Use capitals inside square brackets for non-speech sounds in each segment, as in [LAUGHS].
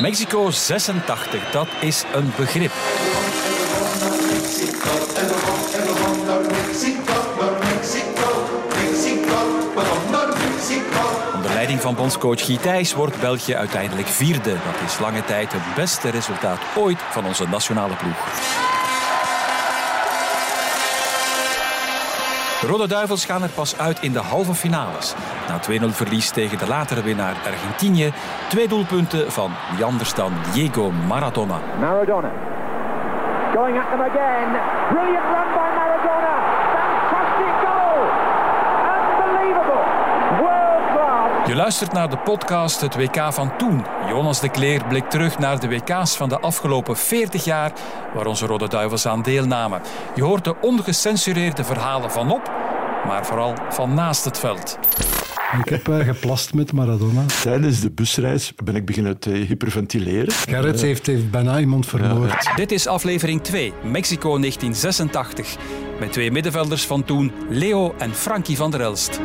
Mexico 86, dat is een begrip. Onder leiding van bondscoach Guy Thijs wordt België uiteindelijk vierde. Dat is lange tijd het beste resultaat ooit van onze nationale ploeg. Rode Duivels gaan er pas uit in de halve finales. Na 2-0 verlies tegen de latere winnaar Argentinië. Twee doelpunten van wie anders dan Diego Maradona. Maradona. Going at them again. Brilliant run by Maradona. Fantastic goal. Unbelievable. World class. Je luistert naar de podcast Het WK van toen. Jonas de Kleer blikt terug naar de WK's van de afgelopen 40 jaar waar onze Rode Duivels aan deelnamen. Je hoort de ongecensureerde verhalen vanop, maar vooral van naast het veld. Ik heb eh, geplast met Maradona. Tijdens de busreis ben ik beginnen te hyperventileren. Gerrits heeft, heeft bijna iemand vermoord. Dit is aflevering 2, Mexico 1986. Met twee middenvelders van toen, Leo en Frankie van der Elst.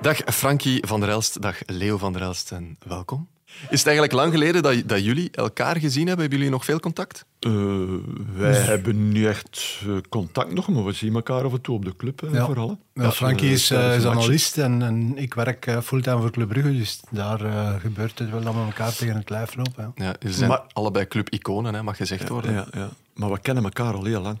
Dag Frankie van der Elst, dag Leo van der Elst en welkom. Is het eigenlijk lang geleden dat, dat jullie elkaar gezien hebben? Hebben jullie nog veel contact? Eh, wij hebben niet echt eh, contact nog, maar we zien elkaar af en toe op de club, Ja. vooral. Ja, Frankie eh, is, eh, is analist en, en ik werk eh, fulltime voor Club Brugge, dus daar eh, gebeurt het wel dat we elkaar tegen het lijf lopen. Ja. Ja, jullie zijn Maar- allebei club-iconen, hè, mag gezegd worden. Ja, ja. Maar we kennen elkaar al heel lang.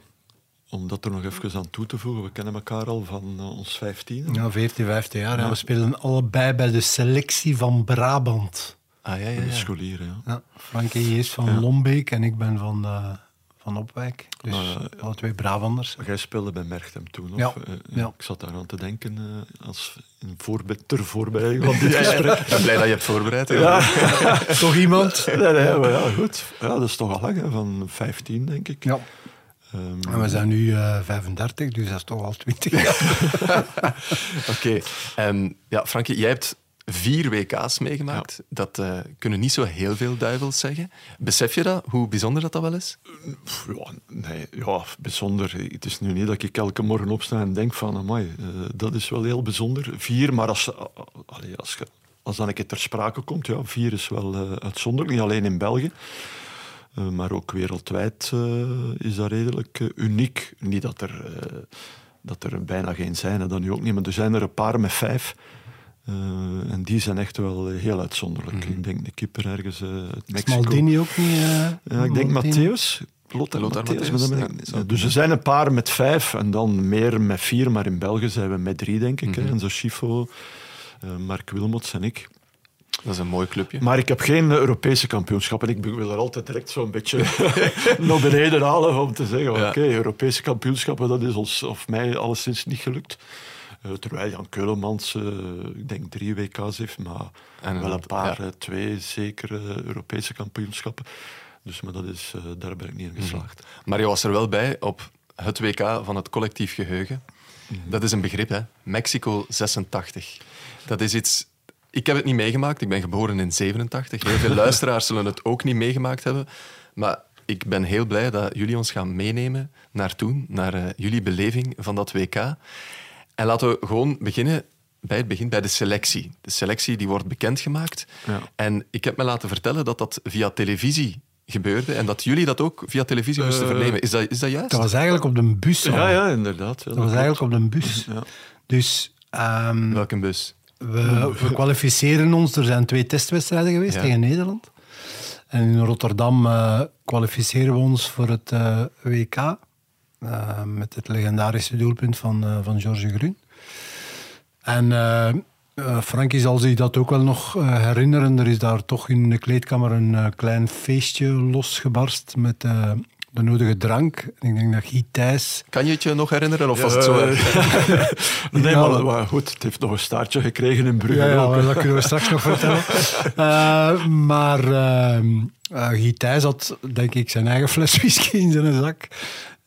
Om dat er nog even aan toe te voegen, we kennen elkaar al van eh, ons 15. Ja, 14, 15 jaar. En we spelen allebei bij de selectie van Brabant. Ah, ja, ja, De ja. scholieren, ja. Ja, Frankie is van Lombeek en ik ben van, eh, van Opwijk. Dus Maar, alle twee Brabanders. Maar Jij speelde bij Merchtem toen, of? Ja, Eh, ja. Ik zat daar aan te denken eh, als een voorbe ter voorbereiding van [LAUGHS] dit gesprek. Ik ben blij dat je hebt voorbereid. Ja. [LAUGHS] Toch iemand? [LAUGHS] nee, nee, maar ja, goed. Ja, dat is toch al lang, hè, van 15, denk ik. Ja. Ehm, En we zijn nu eh 35, dus dat is toch al 20 jaar. Oké. En ja, Frankie, jij hebt vier WK's meegemaakt. Dat eh, kunnen niet zo heel veel duivels zeggen. Besef je dat, hoe bijzonder dat, dat wel is? Ja, nee, ja, bijzonder. Het is nu niet dat ik elke morgen opsta en denk van, amai, eh, dat is wel heel bijzonder. Vier, maar als, uh, allee, als, als dan een keer ter sprake komt, ja, vier is wel eh, uitzonderlijk. Niet alleen in België, maar ook wereldwijd is dat redelijk uniek. Niet dat er, dat er bijna geen zijn, dat nu ook niet, maar er zijn er een paar met vijf. Eh, en die zijn echt wel eh, heel uitzonderlijk. Ik denk de keeper ergens eh, uit Mexico. Maldini ook niet. eh, Ja, ik denk? Matthäus. Lothar, Lothar Matthäus, Matthäus, ja, dus er zijn een paar met vijf en dan meer met vier. Maar in België zijn we met drie, denk ik. hè. Mhm. En zo Schifo, eh, Mark Wilmots en ik. Dat is een mooi clubje. Maar ik heb geen Europese kampioenschappen. Ik wil er altijd direct zo'n beetje [LAUGHS] naar beneden halen om te zeggen: Ja. oké, Europese kampioenschappen, dat is ons of mij alleszins niet gelukt. Terwijl Jan Keulemans, eh, ik denk drie WK's heeft, maar En wel een paar, ja. eh, twee zeker eh, Europese kampioenschappen. Dus maar dat is, eh, daar ben ik niet in Mhm. geslaagd. Maar je was er wel bij op het WK van het collectief geheugen. Dat is een begrip, hè? Mexico 86. Dat is iets. Ik heb het niet meegemaakt. Ik ben geboren in 87. Heel veel [LAUGHS] luisteraars zullen het ook niet meegemaakt hebben. Maar ik ben heel blij dat jullie ons gaan meenemen naar toen, naar jullie beleving van dat WK. En laten we gewoon beginnen bij het begin, bij de selectie. De selectie die wordt bekendgemaakt. Ja. En ik heb me laten vertellen dat dat via televisie gebeurde en dat jullie dat ook via televisie moesten Eh, vernemen. Is dat, is dat juist? Dat was eigenlijk op de bus. al. Ja, ja, inderdaad. Ja, Dat was eigenlijk op de bus. Ja. Dus ehm, Welke bus? we, we kwalificeren ons. Er zijn twee testwedstrijden geweest Ja. tegen Nederland. En in Rotterdam eh, kwalificeren we ons voor het eh, WK. Eh, met het legendarische doelpunt van, eh van George Grun. En eh, eh, Frankie zal zich dat ook wel nog eh, herinneren. Er is daar toch in de kleedkamer een klein feestje losgebarst met eh, de nodige drank. Ik denk dat Guy Thijs... Kan je het je nog herinneren of was het zo? [LAUGHS] Nee, Ja, maar, maar goed, het heeft nog een staartje gekregen in Brugge. Ja, ja dat kunnen we straks nog vertellen. [LAUGHS] Eh, maar ehm eh, Guy Thijs had, denk ik, zijn eigen fles whisky in zijn zak.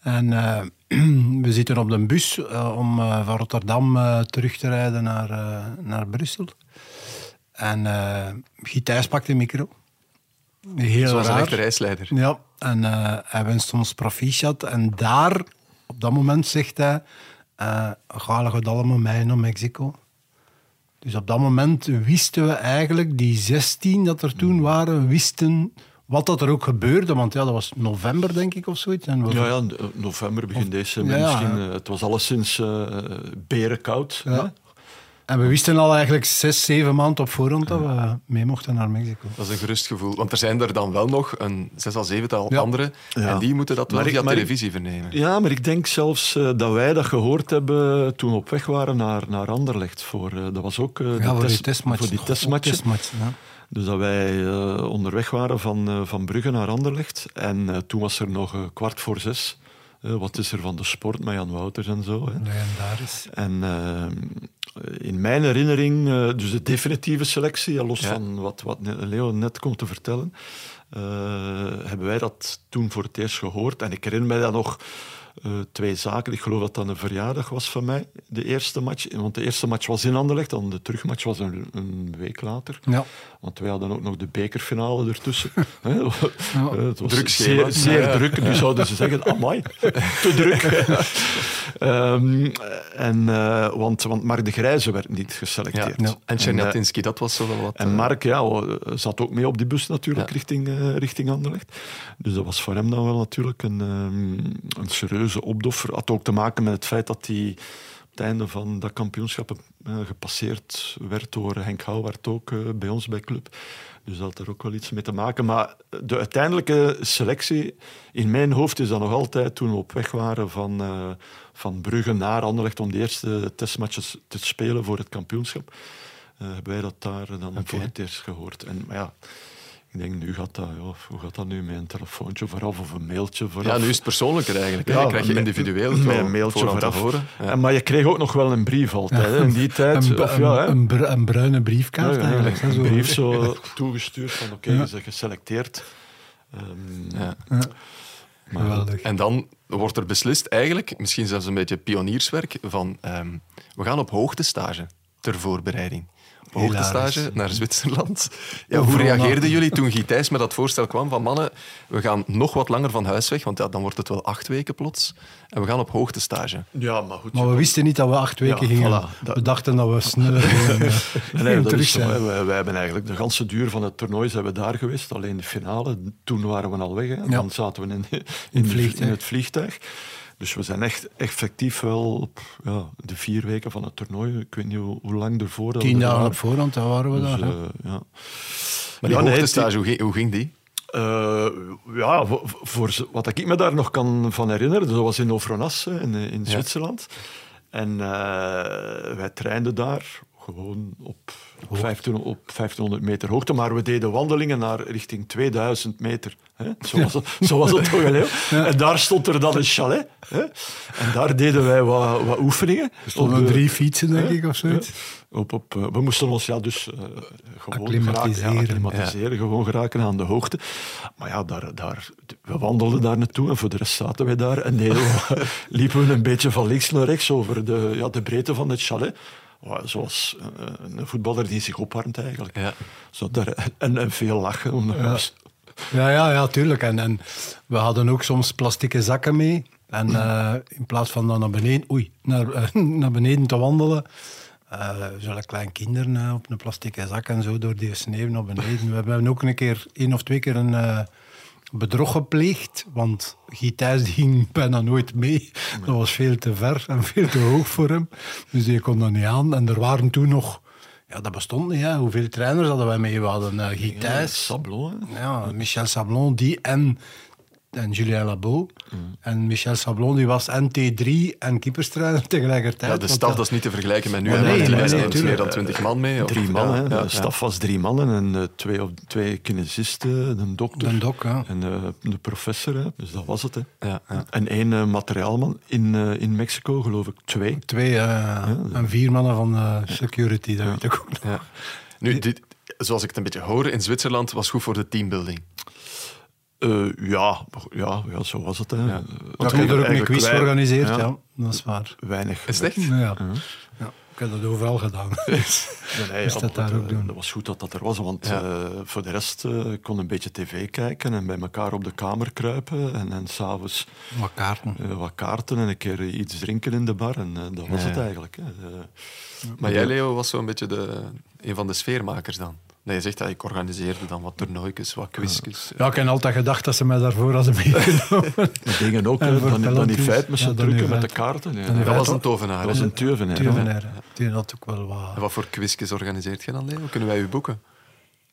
En eh, [CLEARS THROAT] we zitten op de bus eh, om eh, van Rotterdam terug te rijden naar, naar Brussel. En Guy Thijs pakt de micro. Heel Zoals een raar. echte reisleider. Ja, en hij wenst ons proficiat. En daar, op dat moment, zegt hij... gaan we het allemaal mee naar Mexico? Dus op dat moment wisten we eigenlijk, die 16 dat er toen waren, wisten wat dat er ook gebeurde. Want ja, dat was november, denk ik, of zoiets. En Ja, ja, november, begin december ja, misschien. ja. eh, Het was alleszins eh berenkoud. Ja. En we wisten al eigenlijk zes, zeven maanden op voorhand dat we mee mochten naar Mexico. Dat is een gerust gevoel. Want er zijn er dan wel nog een zes à zevental Ja. anderen. Ja. En die moeten dat wel Maar ik- via televisie vernemen. Ja, maar ik denk zelfs eh, dat wij dat gehoord hebben toen we op weg waren naar, naar Anderlecht. Voor, eh, dat was ook eh, de voor die test- testmatch. Voor die testmatchen. testmatch, ja. Dus dat wij eh, onderweg waren van, eh, van Brugge naar Anderlecht. En eh, toen was er nog eh, kwart voor zes. Eh, wat is er van de sport met Jan Wouters en zo. Hè. Legendarisch. En in mijn herinnering, dus de definitieve selectie, los Ja. van wat, wat Leo net komt te vertellen, eh, hebben wij dat toen voor het eerst gehoord. En ik herinner mij dat nog eh, twee zaken. Ik geloof dat dat een verjaardag was van mij, de eerste match. Want de eerste match was in Anderlecht, dan de terugmatch was een, een week later. Ja. Want wij hadden ook nog de bekerfinale ertussen. [LAUGHS] Hè, Eh, het was Druk zeer, Ja, druk. Nu zouden ze zeggen, amai, te druk. [LAUGHS] Ehm, en, eh, want, want Mark de Grijze werd niet geselecteerd. Ja. En eh, Czernatinski, dat was zo wel wat... en eh, Mark ja, zat ook mee op die bus natuurlijk Ja. richting, eh, richting Anderlecht. Dus dat was voor hem dan wel natuurlijk een, ehm, een serieuze opdoffer. Had ook te maken met het feit dat hij het einde van dat kampioenschap eh, gepasseerd werd door Henk Houwaard ook eh, bij ons bij Club. Dus dat had er ook wel iets mee te maken. Maar de uiteindelijke selectie in mijn hoofd is dan nog altijd toen we op weg waren van, eh, van Brugge naar Anderlecht om de eerste testmatches te spelen voor het kampioenschap. eh, hebben wij dat daar dan voor het eerst gehoord. En, maar ja, ik denk, nu gaat dat, ja, hoe gaat dat nu met een telefoontje vooraf of een mailtje vooraf? Ja, nu is het persoonlijker eigenlijk. Ja, Je krijg je individueel met een mailtje vooraf. horen. Ja. En, maar je kreeg ook nog wel een brief altijd, hè, in die tijd. Een, of, ja, hè. een, een, bru- een bruine briefkaart Ja, ja, eigenlijk. hè, een zo. brief zo toegestuurd van oké, je bent geselecteerd. Ehm, Ja. maar- Geweldig. En dan wordt er beslist, eigenlijk, misschien zelfs een beetje pionierswerk, van ehm, we gaan op hoogtestage ter voorbereiding. Op hoogtestage Hilarisch. naar Zwitserland. [LAUGHS] Ja, hoe reageerden jullie toen Guy Thijs met dat voorstel kwam van mannen, we gaan nog wat langer van huis weg, want ja, dan wordt het wel acht weken plots, en we gaan op hoogtestage. ja, maar goed. Maar we wisten niet dat we acht weken Ja, gingen. voilà. Dat- We dachten dat we sneller gingen, [LAUGHS] eh, Nee, nee, dat terug zijn. wij, wij hebben eigenlijk de ganse duur van het toernooi zijn we daar geweest. Alleen de finale, toen waren we al weg. Hè. Dan zaten we in, in, het de- vliegtuig. in het vliegtuig. Dus we zijn echt effectief wel ja, de vier weken van het toernooi. Ik weet niet hoe, hoe lang ervoor. Tien dagen op voorhand, daar waren we Dus, daar. eh, ja. Maar die Ja, nee, hoe, ging, hoe ging die? Eh, ja, voor, wat ik me daar nog kan van herinneren, dat was in Ovronas hè, in, in Zwitserland. En eh, wij trainden daar gewoon op, 15, op 1500 meter hoogte, maar we deden wandelingen naar richting 2000 meter. Hè? Zo, was het, zo was het toch wel heel. En daar stond er dan een chalet. Hè? En daar deden wij wat, wat oefeningen. Er stonden drie fietsen, denk hè? ik, of zoiets. Ja. Op, op, eh, we moesten ons ja, dus eh, gewoon Acclimatiseren. Geraken, ja, acclimatiseren, gewoon geraken aan de hoogte. Maar ja, daar, daar, we wandelden daar naartoe en voor de rest zaten wij daar. En we- [LAUGHS] liepen we een beetje van links naar rechts over de, ja, de breedte van het chalet. Ja, Zoals een voetballer die zich opwarmt eigenlijk. Ja. Zo daar, en, en veel lachen. Omdat Ja. Ja, ja, ja, tuurlijk. En, en we hadden ook soms plastieke zakken mee. En eh, in plaats van dan naar beneden, oei, naar, eh, [LAUGHS] naar beneden te wandelen, eh zullen klein kinderen op een plastieke zak en zo door die sneeuw naar beneden. We hebben ook een keer, één of twee keer een bedrog gepleegd, want die ging bijna nooit mee. Dat was veel te ver en [LAUGHS] veel te hoog voor hem. Dus die kon dat niet aan. En er waren toen nog... Ja, dat bestond niet. Hè. Hoeveel trainers hadden wij mee? We hadden uh, Guy Thijs, Sablon. ja, Michel Sablon, die en, en Julien Labo. En Michel Sablon die was NT3 en keeperstrainer [LAUGHS] tegelijkertijd. Ja, de staf, dat- dat is niet te vergelijken met nu. Oh, hè, nee, nee, nee, meer dan twintig man mee. of- Drie man, ja, hè. ja, de ja. staf was drie mannen en eh, twee, op- twee kinesisten, een dokter Een dok, ja. en eh, de professor. Hè. Dus dat was het. Hè. Ja, ja. En één eh, materiaalman in, eh, in Mexico, geloof ik, twee. Twee eh, en vier mannen van eh, security, dat weet ik ook nog. Ja. Nu, dit, zoals ik het een beetje hoor, in Zwitserland was goed voor de teambuilding. Eh, ja, ja, ja, zo was het. Hè. Ja. Eh, Want hebben er ook een quiz georganiseerd, ja. ja, dat is waar. Weinig. Is het echt? Ja. Ja. Ik heb dat overal gedaan. [LAUGHS] Nee, ja, dat daar dat, ook doen. dat was goed dat dat er was, want Ja. eh, voor de rest eh, ik kon een beetje tv kijken en bij elkaar op de kamer kruipen en, en s'avonds Wat kaarten. eh, wat kaarten en een keer iets drinken in de bar en eh, dat was Ja. het eigenlijk. Hè. Eh, Maar jij, Leo, was zo'n beetje de, een van de sfeermakers dan. Nee, je zegt dat ik organiseerde dan wat toernooitjes, wat quizjes. Ja, ik heb altijd gedacht dat ze mij daarvoor hadden meegenomen. [LAUGHS] maar dingen ook, dan, dan die feit met ja, die met de kaarten. Ja. Die Dat was een tovenaar. Dat was een teuvenaar. hè. Tuvenaar, Die had ook wel wat... En wat voor quizjes organiseert je dan, Leo? Kunnen wij u boeken?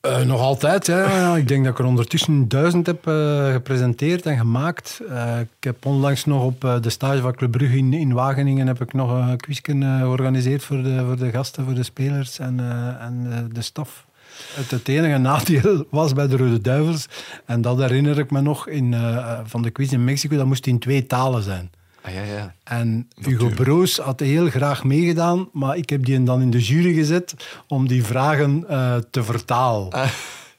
Eh, nog altijd, ja. Ik denk dat ik er ondertussen duizend heb eh, gepresenteerd en gemaakt. Eh, ik heb onlangs nog op de stage van Club Brugge in, in Wageningen heb ik nog een quizje georganiseerd voor de, voor de gasten, voor de spelers en, eh, en de staf. Het, het enige nadeel was bij de Rode Duivels, en dat herinner ik me nog in, eh, van de quiz in Mexico, dat moest in twee talen zijn. Ah ja, ja. En Hugo Broos had heel graag meegedaan, maar ik heb die dan in de jury gezet om die vragen eh, te vertalen. Ah.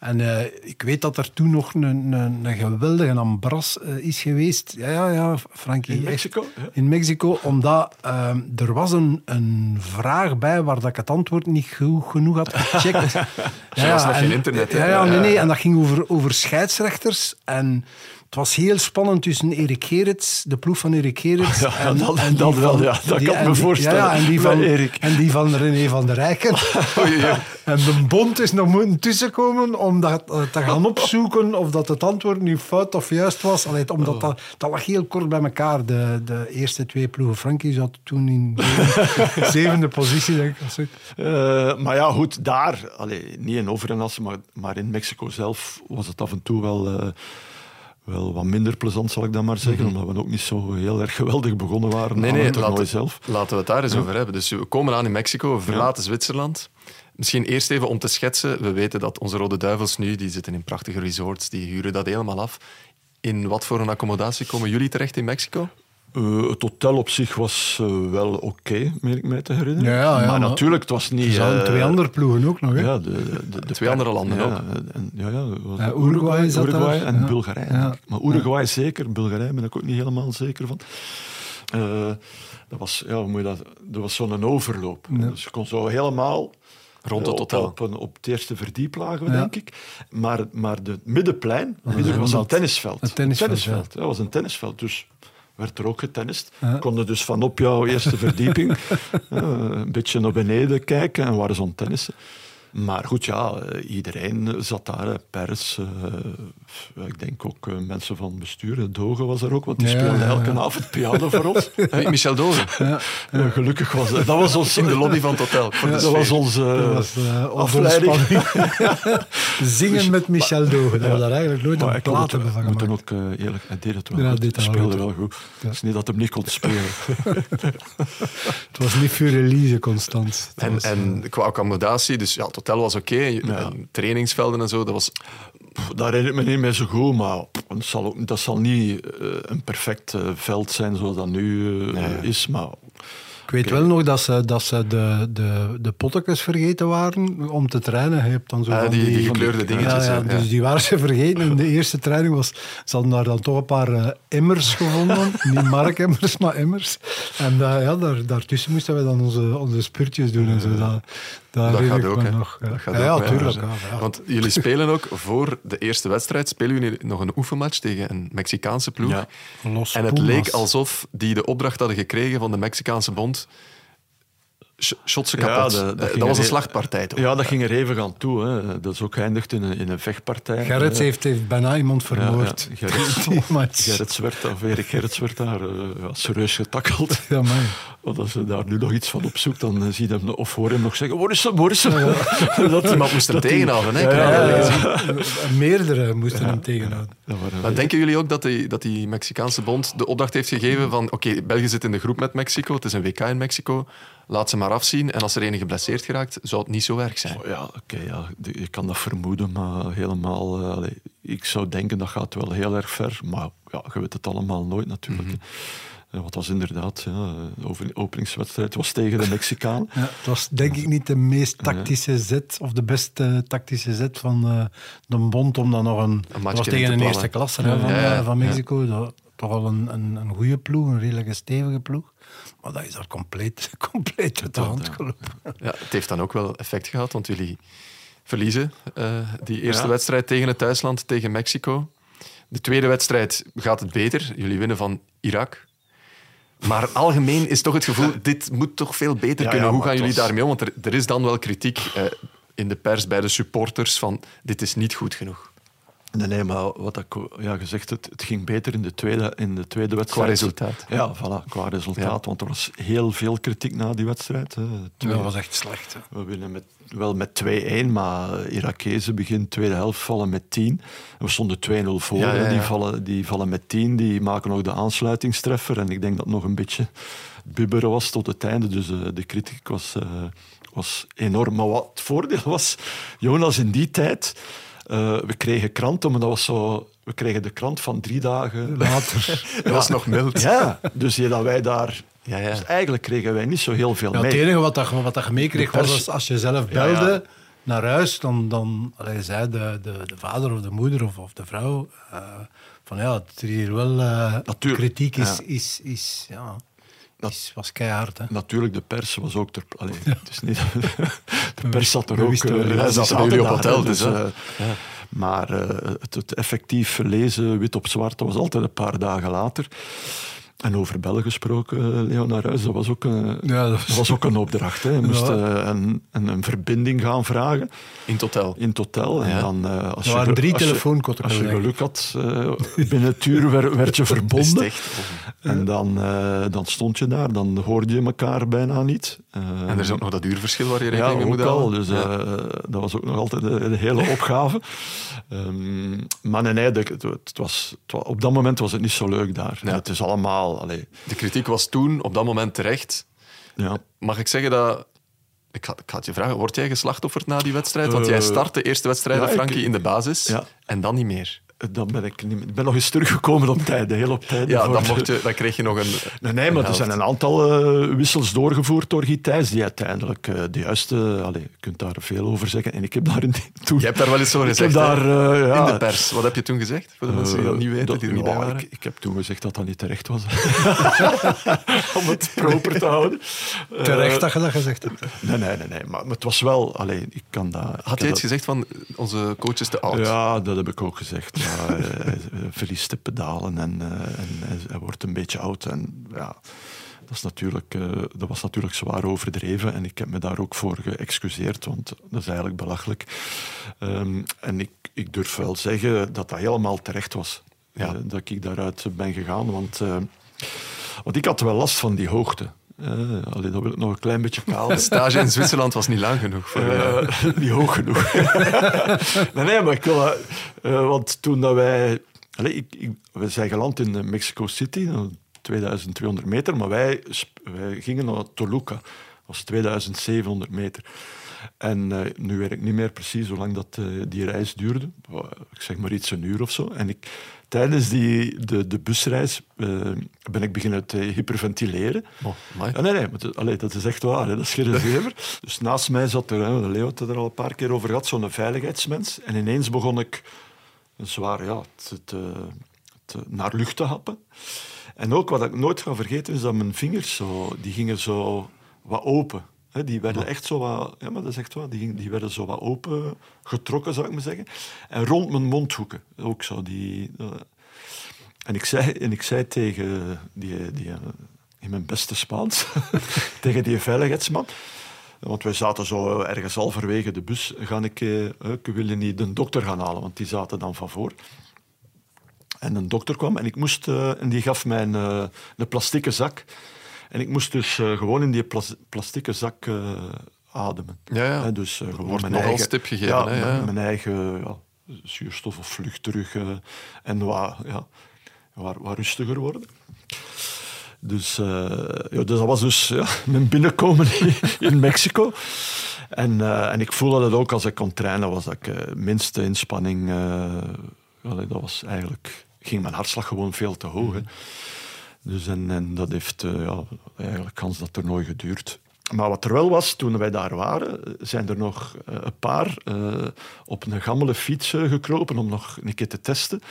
En eh, ik weet dat er toen nog een, een, een geweldige ambras eh, is geweest. Ja, ja, ja, Frankie. In echt. Mexico? Ja. In Mexico, omdat ehm, er was een, een vraag bij waar dat ik het antwoord niet goed genoeg had gecheckt. [LAUGHS] ja, was nog en- geen internet, hè? Ja, ja, nee, nee. En dat ging over, over scheidsrechters. En het was heel spannend tussen Erik Gerrits, de ploeg van Erik Gerrits. [LAUGHS] Ja, en, dat- en wel, ja. Dat die- kan ik me voorstellen. Ja, en, die van, Erik. en die van René van der Rijken. [LAUGHS] En de bond is nog moeten tussenkomen om dat eh, te gaan opzoeken of dat het antwoord nu fout of juist was. Allee, omdat dat, dat lag heel kort bij elkaar. De, de eerste twee ploegen. Frankie zat toen in de [LAUGHS] zevende positie, denk ik. of zo. Eh, maar ja, goed, daar, allee, niet in Overenasse, maar, maar in Mexico zelf was het af en toe wel, eh, wel wat minder plezant, zal ik dan maar zeggen. Omdat we ook niet zo heel erg geweldig begonnen waren Nee, nee, laten, zelf. laten we het daar eens over hebben. Dus we komen aan in Mexico, we verlaten Zwitserland. Misschien eerst even om te schetsen. We weten dat onze Rode Duivels nu, die zitten in prachtige resorts, die huren dat helemaal af. In wat voor een accommodatie komen jullie terecht in Mexico? Eh, het hotel op zich was eh, wel oké, meen ik mij te herinneren. Ja, ja, maar, maar natuurlijk, het was niet... Er zaten eh, twee andere ploegen ook nog. Hè? Ja, de, de, de Twee andere landen ja, ook. En, ja, ja, het Uruguay zat Uruguay daar. en Ja. Bulgarije. Maar Uruguay zeker, Bulgarije ben ik ook niet helemaal zeker van. Eh, dat was, ja, hoe moet je dat, dat was zo'n overloop. Dus je kon zo helemaal Rond het op, hotel. op, een- op het eerste verdiep lagen, we, Ja. denk ik. Maar, maar de middenplein is was een tennisveld. een tennisveld, Ja, dat was een tennisveld. Dus werd er ook getennist. Ja. Konden dus van op jouw eerste verdieping [LAUGHS] eh, een beetje naar beneden kijken en waren zo'n tennissen. Maar goed, ja, eh, iedereen zat daar. hè. Pers, eh, ik denk ook eh, mensen van bestuur. Dogen was er ook, want die Ja, speelde ja, elke ja. avond piano voor ons. [LAUGHS] Hey, Michel Dozen, Ja, gelukkig was dat. Dat was ons, in de lobby van het hotel. Voor dat was onze Dat was eh, onze afleiding. [LAUGHS] Zingen met Michel Dogen. Dat we daar eigenlijk nooit Maar een plaat hebben van gemaakt. ook eh, eerlijk, hij deed het wel Ja, speelde wel goed. Het is niet dat hij niet kon spelen. [LAUGHS] Het was niet voor release constant. En, was, en qua accommodatie, dus ja, hotel was oké. en trainingsvelden en zo, dat was... Daar herinner ik me niet meer zo goed, maar dat zal, ook, dat zal niet eh, een perfect eh, veld zijn zoals dat nu eh, is. Maar Ik weet wel nog dat ze, dat ze de, de, de pottekens vergeten waren om te trainen. Je hebt dan zo Ah, van die- gekleurde dingetjes, Ja, ja, ja. Dus die waren ze vergeten. In de eerste training was, ze hadden daar dan toch een paar eh, emmers gevonden. [LAUGHS] Niet markemmers, maar emmers. En eh, ja, daar, daartussen moesten we dan onze, onze spurtjes doen en zo. Dat, dat, gaat ook, nog. Ja, Dat gaat ja, ja, ook, tuurlijk. Want jullie [LAUGHS] spelen ook voor de eerste wedstrijd, spelen jullie nog een oefenmatch tegen een Mexicaanse ploeg. En het leek alsof die de opdracht hadden gekregen van de Mexicaanse bond. And. Shot ze Ja, kapot. dat- dat dat ging was een slachtpartij toch? ja, dat ging er even aan toe. Hè. Dat is ook geëindigd in een, in een vechtpartij. Gerrits Eh, heeft, heeft bijna iemand ja, vermoord. ja, Gerrits, match. Gerrits werd, of Erik Gerrits werd daar eh, ja, serieus getakkeld. Ja, man. Want als je daar nu nog iets van opzoekt, dan eh, zie je hem, of hoor je hem nog zeggen, waar is hem, waar is hem? [LAUGHS] Dat, Iemand moest hem tegenhouden. Hè? Ja, ja, ja. Meerdere moesten hem tegenhouden. Waren Maar denken jullie ook dat die, dat die Mexicaanse bond de opdracht heeft gegeven van oké, België zit in de groep met Mexico, het is een WK in Mexico, laat ze maar afzien en als er enige geblesseerd geraakt, zou het niet zo erg zijn. Oh ja, oké, ja, de- je kan dat vermoeden, maar helemaal... eh, allee, ik zou denken, dat gaat wel heel erg ver. Maar ja, je weet het allemaal nooit natuurlijk. Mhm. Eh, Wat was inderdaad, ja, de over- openingswedstrijd was tegen de Mexicaan. [LAUGHS] Ja, het was denk ik niet de meest tactische zet of de beste tactische zet van eh, de bond om dan nog een. dat matchje was tegen te een plannen. eerste klasse van, Ja, ja, eh, van ja. Mexico. Dat, toch al een, een, een goede ploeg, een redelijke stevige ploeg. Maar dat is al compleet, [LAUGHS] compleet uit de hand gelopen. Ja, het heeft dan ook wel effect gehad, want jullie verliezen eh, die eerste Ja. wedstrijd tegen het thuisland, tegen Mexico. De tweede wedstrijd gaat het beter. Jullie winnen van Irak. Maar algemeen is toch het gevoel, [LAUGHS] dit moet toch veel beter Ja, kunnen. Hoe gaan jullie was- daarmee om? Want er, er is dan wel kritiek eh, in de pers, bij de supporters, van dit is niet goed genoeg. Nee, nee, maar wat ik ja, gezegd het, het ging beter in de tweede, in de tweede wedstrijd. resultaat. Ja, voilà, qua resultaat. Ja. Want er was heel veel kritiek na die wedstrijd. Twee- Dat was echt slecht. hè. We winnen met, wel met 2-1, maar Irakezen begin tweede helft vallen met 10. We stonden 2-0 voor. Ja, ja, hè. ja. Die, vallen, die vallen met 10, die maken nog de aansluitingstreffer. En ik denk dat het nog een beetje bibberen was tot het einde. Dus eh, de kritiek was, eh, was enorm. Maar wat het voordeel was, Jonas, in die tijd... eh, we kregen kranten, maar dat was zo... We kregen de krant van drie dagen Later. [LAUGHS] Dat was nog mild. Ja, dus ja, dat wij daar... Ja, ja. Dus eigenlijk kregen wij niet zo heel veel Ja, het mee. enige wat, dat, wat dat je meekreeg pers- was als, als je zelf Ja, ja. belde naar huis, dan, dan allee, zei de, de, de vader of de moeder of, of de vrouw eh, van ja, het is hier wel eh, kritiek is, ja. is, is, ja, Dat- was keihard. Hè. Natuurlijk, de pers was ook ter... Allee, het is niet... [LAUGHS] de pers zat er ook... wisten wel, eh, jullie op hotel, hè, dus, hè. eh, Maar eh, het, het effectief lezen, wit op zwart, dat was altijd een paar dagen later. En over bellen gesproken, eh, Leo, naar huis, dat was ook een, Ja, dat was- dat was ook een opdracht. Hè. Je moest Ja. eh, een, een, een verbinding gaan vragen In totaal. in hotel. En Ja. dan, eh, als Er je drie als je- telefoonkotten, Als je geluk had, eh, binnen het uur werd, werd je [LAUGHS] verbonden. echt? En dan, eh, dan stond je daar, dan hoorde je elkaar bijna niet. Eh, En er is ook nog dat uurverschil waar je rekening mee moet ook al. houden. Dus Ja. eh, dat was ook nog altijd een, hele opgave. Ehm, maar nee, nee de- het, het was, het op dat moment was het niet zo leuk daar. Ja. Het is allemaal... Allee, De kritiek was toen op dat moment terecht. ja. Mag ik zeggen dat... Ik ga, ik ga het je vragen, word jij geslachtofferd na die wedstrijd? Want Eh, jij start de eerste wedstrijd, ja, ik- Frankie, in de basis. Ja. En dan niet meer. Dan ben ik, niet, ik ben nog eens teruggekomen op tijd, heel op tijd. Ja, dan, mocht je, dan kreeg je nog een... Nee, nee, maar er zijn een aantal eh, wissels doorgevoerd door Guy Thijs, die uiteindelijk eh, de juiste... Allee, je kunt daar veel over zeggen. En ik heb daar [LAUGHS] in, toen... Je hebt daar wel eens over ik gezegd, daar, eh, ja, In de pers. Wat heb je toen gezegd? Voor de mensen die dat niet weten, dat- die er niet ja, bij waren. Ik, ik heb toen gezegd dat dat niet terecht was. [LAUGHS] Om het proper te houden. [LAUGHS] Terecht Eh, dat je dat gezegd hebt. nee, nee, nee, nee. Maar, maar het was wel... Allee, ik kan dat... Had jij iets dat- gezegd van onze coach is te oud? Ja, dat heb ik ook gezegd. Hij, hij verliest de pedalen en, eh, en hij, hij wordt een beetje oud. En ja, dat, is natuurlijk, eh, dat was natuurlijk zwaar overdreven. En ik heb me daar ook voor geëxcuseerd, want dat is eigenlijk belachelijk. Ehm, en ik, ik durf wel zeggen dat dat helemaal terecht was. Ja. Eh, dat ik daaruit ben gegaan. Want, eh, want ik had wel last van die hoogte. Eh, allee, dat wil ik nog een klein beetje kaal. De stage in Zwitserland was niet lang genoeg voor. Eh, niet hoog genoeg. [LAUGHS] nee, nee, maar ik wil... want toen dat wij... Allee, ik, ik, we zijn geland in Mexico City, nou, 2200 meter, maar wij, gingen naar Toluca. Dat was 2700 meter. En nu weet ik niet meer precies hoe lang dat, die reis duurde. Ik zeg maar iets een uur of zo. En ik, tijdens die, de, de busreis eh, ben ik beginnen te hyperventileren. Oh. Ja, nee, nee, maar allee, dat is echt waar. Hè. Dat is geen zever. dus naast mij zat er, hè, Leo had het er al een paar keer over gehad, zo'n veiligheidsmens. En ineens begon ik een zwaar, ja, te- te- naar lucht te happen. En ook wat ik nooit ga vergeten is dat mijn vingers zo, die gingen zo wat open. Die werden echt zo wat, ja, maar dat is echt waar, die, die werden zo wat open getrokken, zou ik maar zeggen. En rond mijn mondhoeken ook zo. Die, eh, en ik zei, en ik zei tegen die, die, eh, in mijn beste Spaans, [LAUGHS] tegen die veiligheidsman, want wij zaten zo ergens halverwege de bus, ga ik, eh, ik wil je niet de dokter gaan halen, want die zaten dan van voor. En een dokter kwam en ik moest, en die gaf mij een, een plastieke zak. En ik moest dus eh, gewoon in die plas plastieke zak eh, ademen. Ja, ja. Dus gewoon Wordt eigen, gegeven, Ja, hè, ja. mijn, mijn eigen ja, zuurstof of vlucht terug en wat, ja, wat, wat rustiger worden. Dus, ja, dus dat was dus [LAUGHS] ja, mijn binnenkomen in, Mexico. En, en ik voelde dat ook als ik kon trainen, was dat ik minste inspanning. dat was eigenlijk, ging mijn hartslag gewoon veel te hoog. hè. Dus en, dat heeft eh, ja, eigenlijk kans dat er nooit geduurd. Maar wat er wel was, toen wij daar waren, zijn er nog eh, een paar eh, op een gammele fiets gekropen om nog een keer te testen.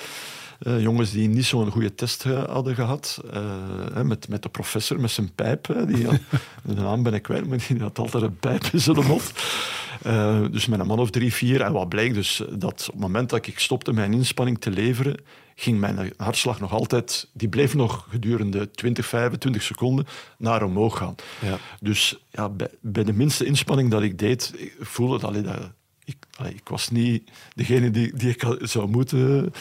Eh, jongens die niet zo'n goede test eh, hadden gehad. Eh, met, met de professor, met zijn pijp. Die had, [LAUGHS] de naam ben ik kwijt, maar die had altijd een pijp in zijn mond. Dus met een man of drie, vier. En wat bleek dus, dat op het moment dat ik stopte mijn inspanning te leveren, ging mijn hartslag nog altijd, die bleef nog gedurende 20, 25 seconden naar omhoog gaan. Ja. Dus ja, bij, bij de minste inspanning dat ik deed, ik voelde dat, dat ik, ik was niet degene die, die ik zou moeten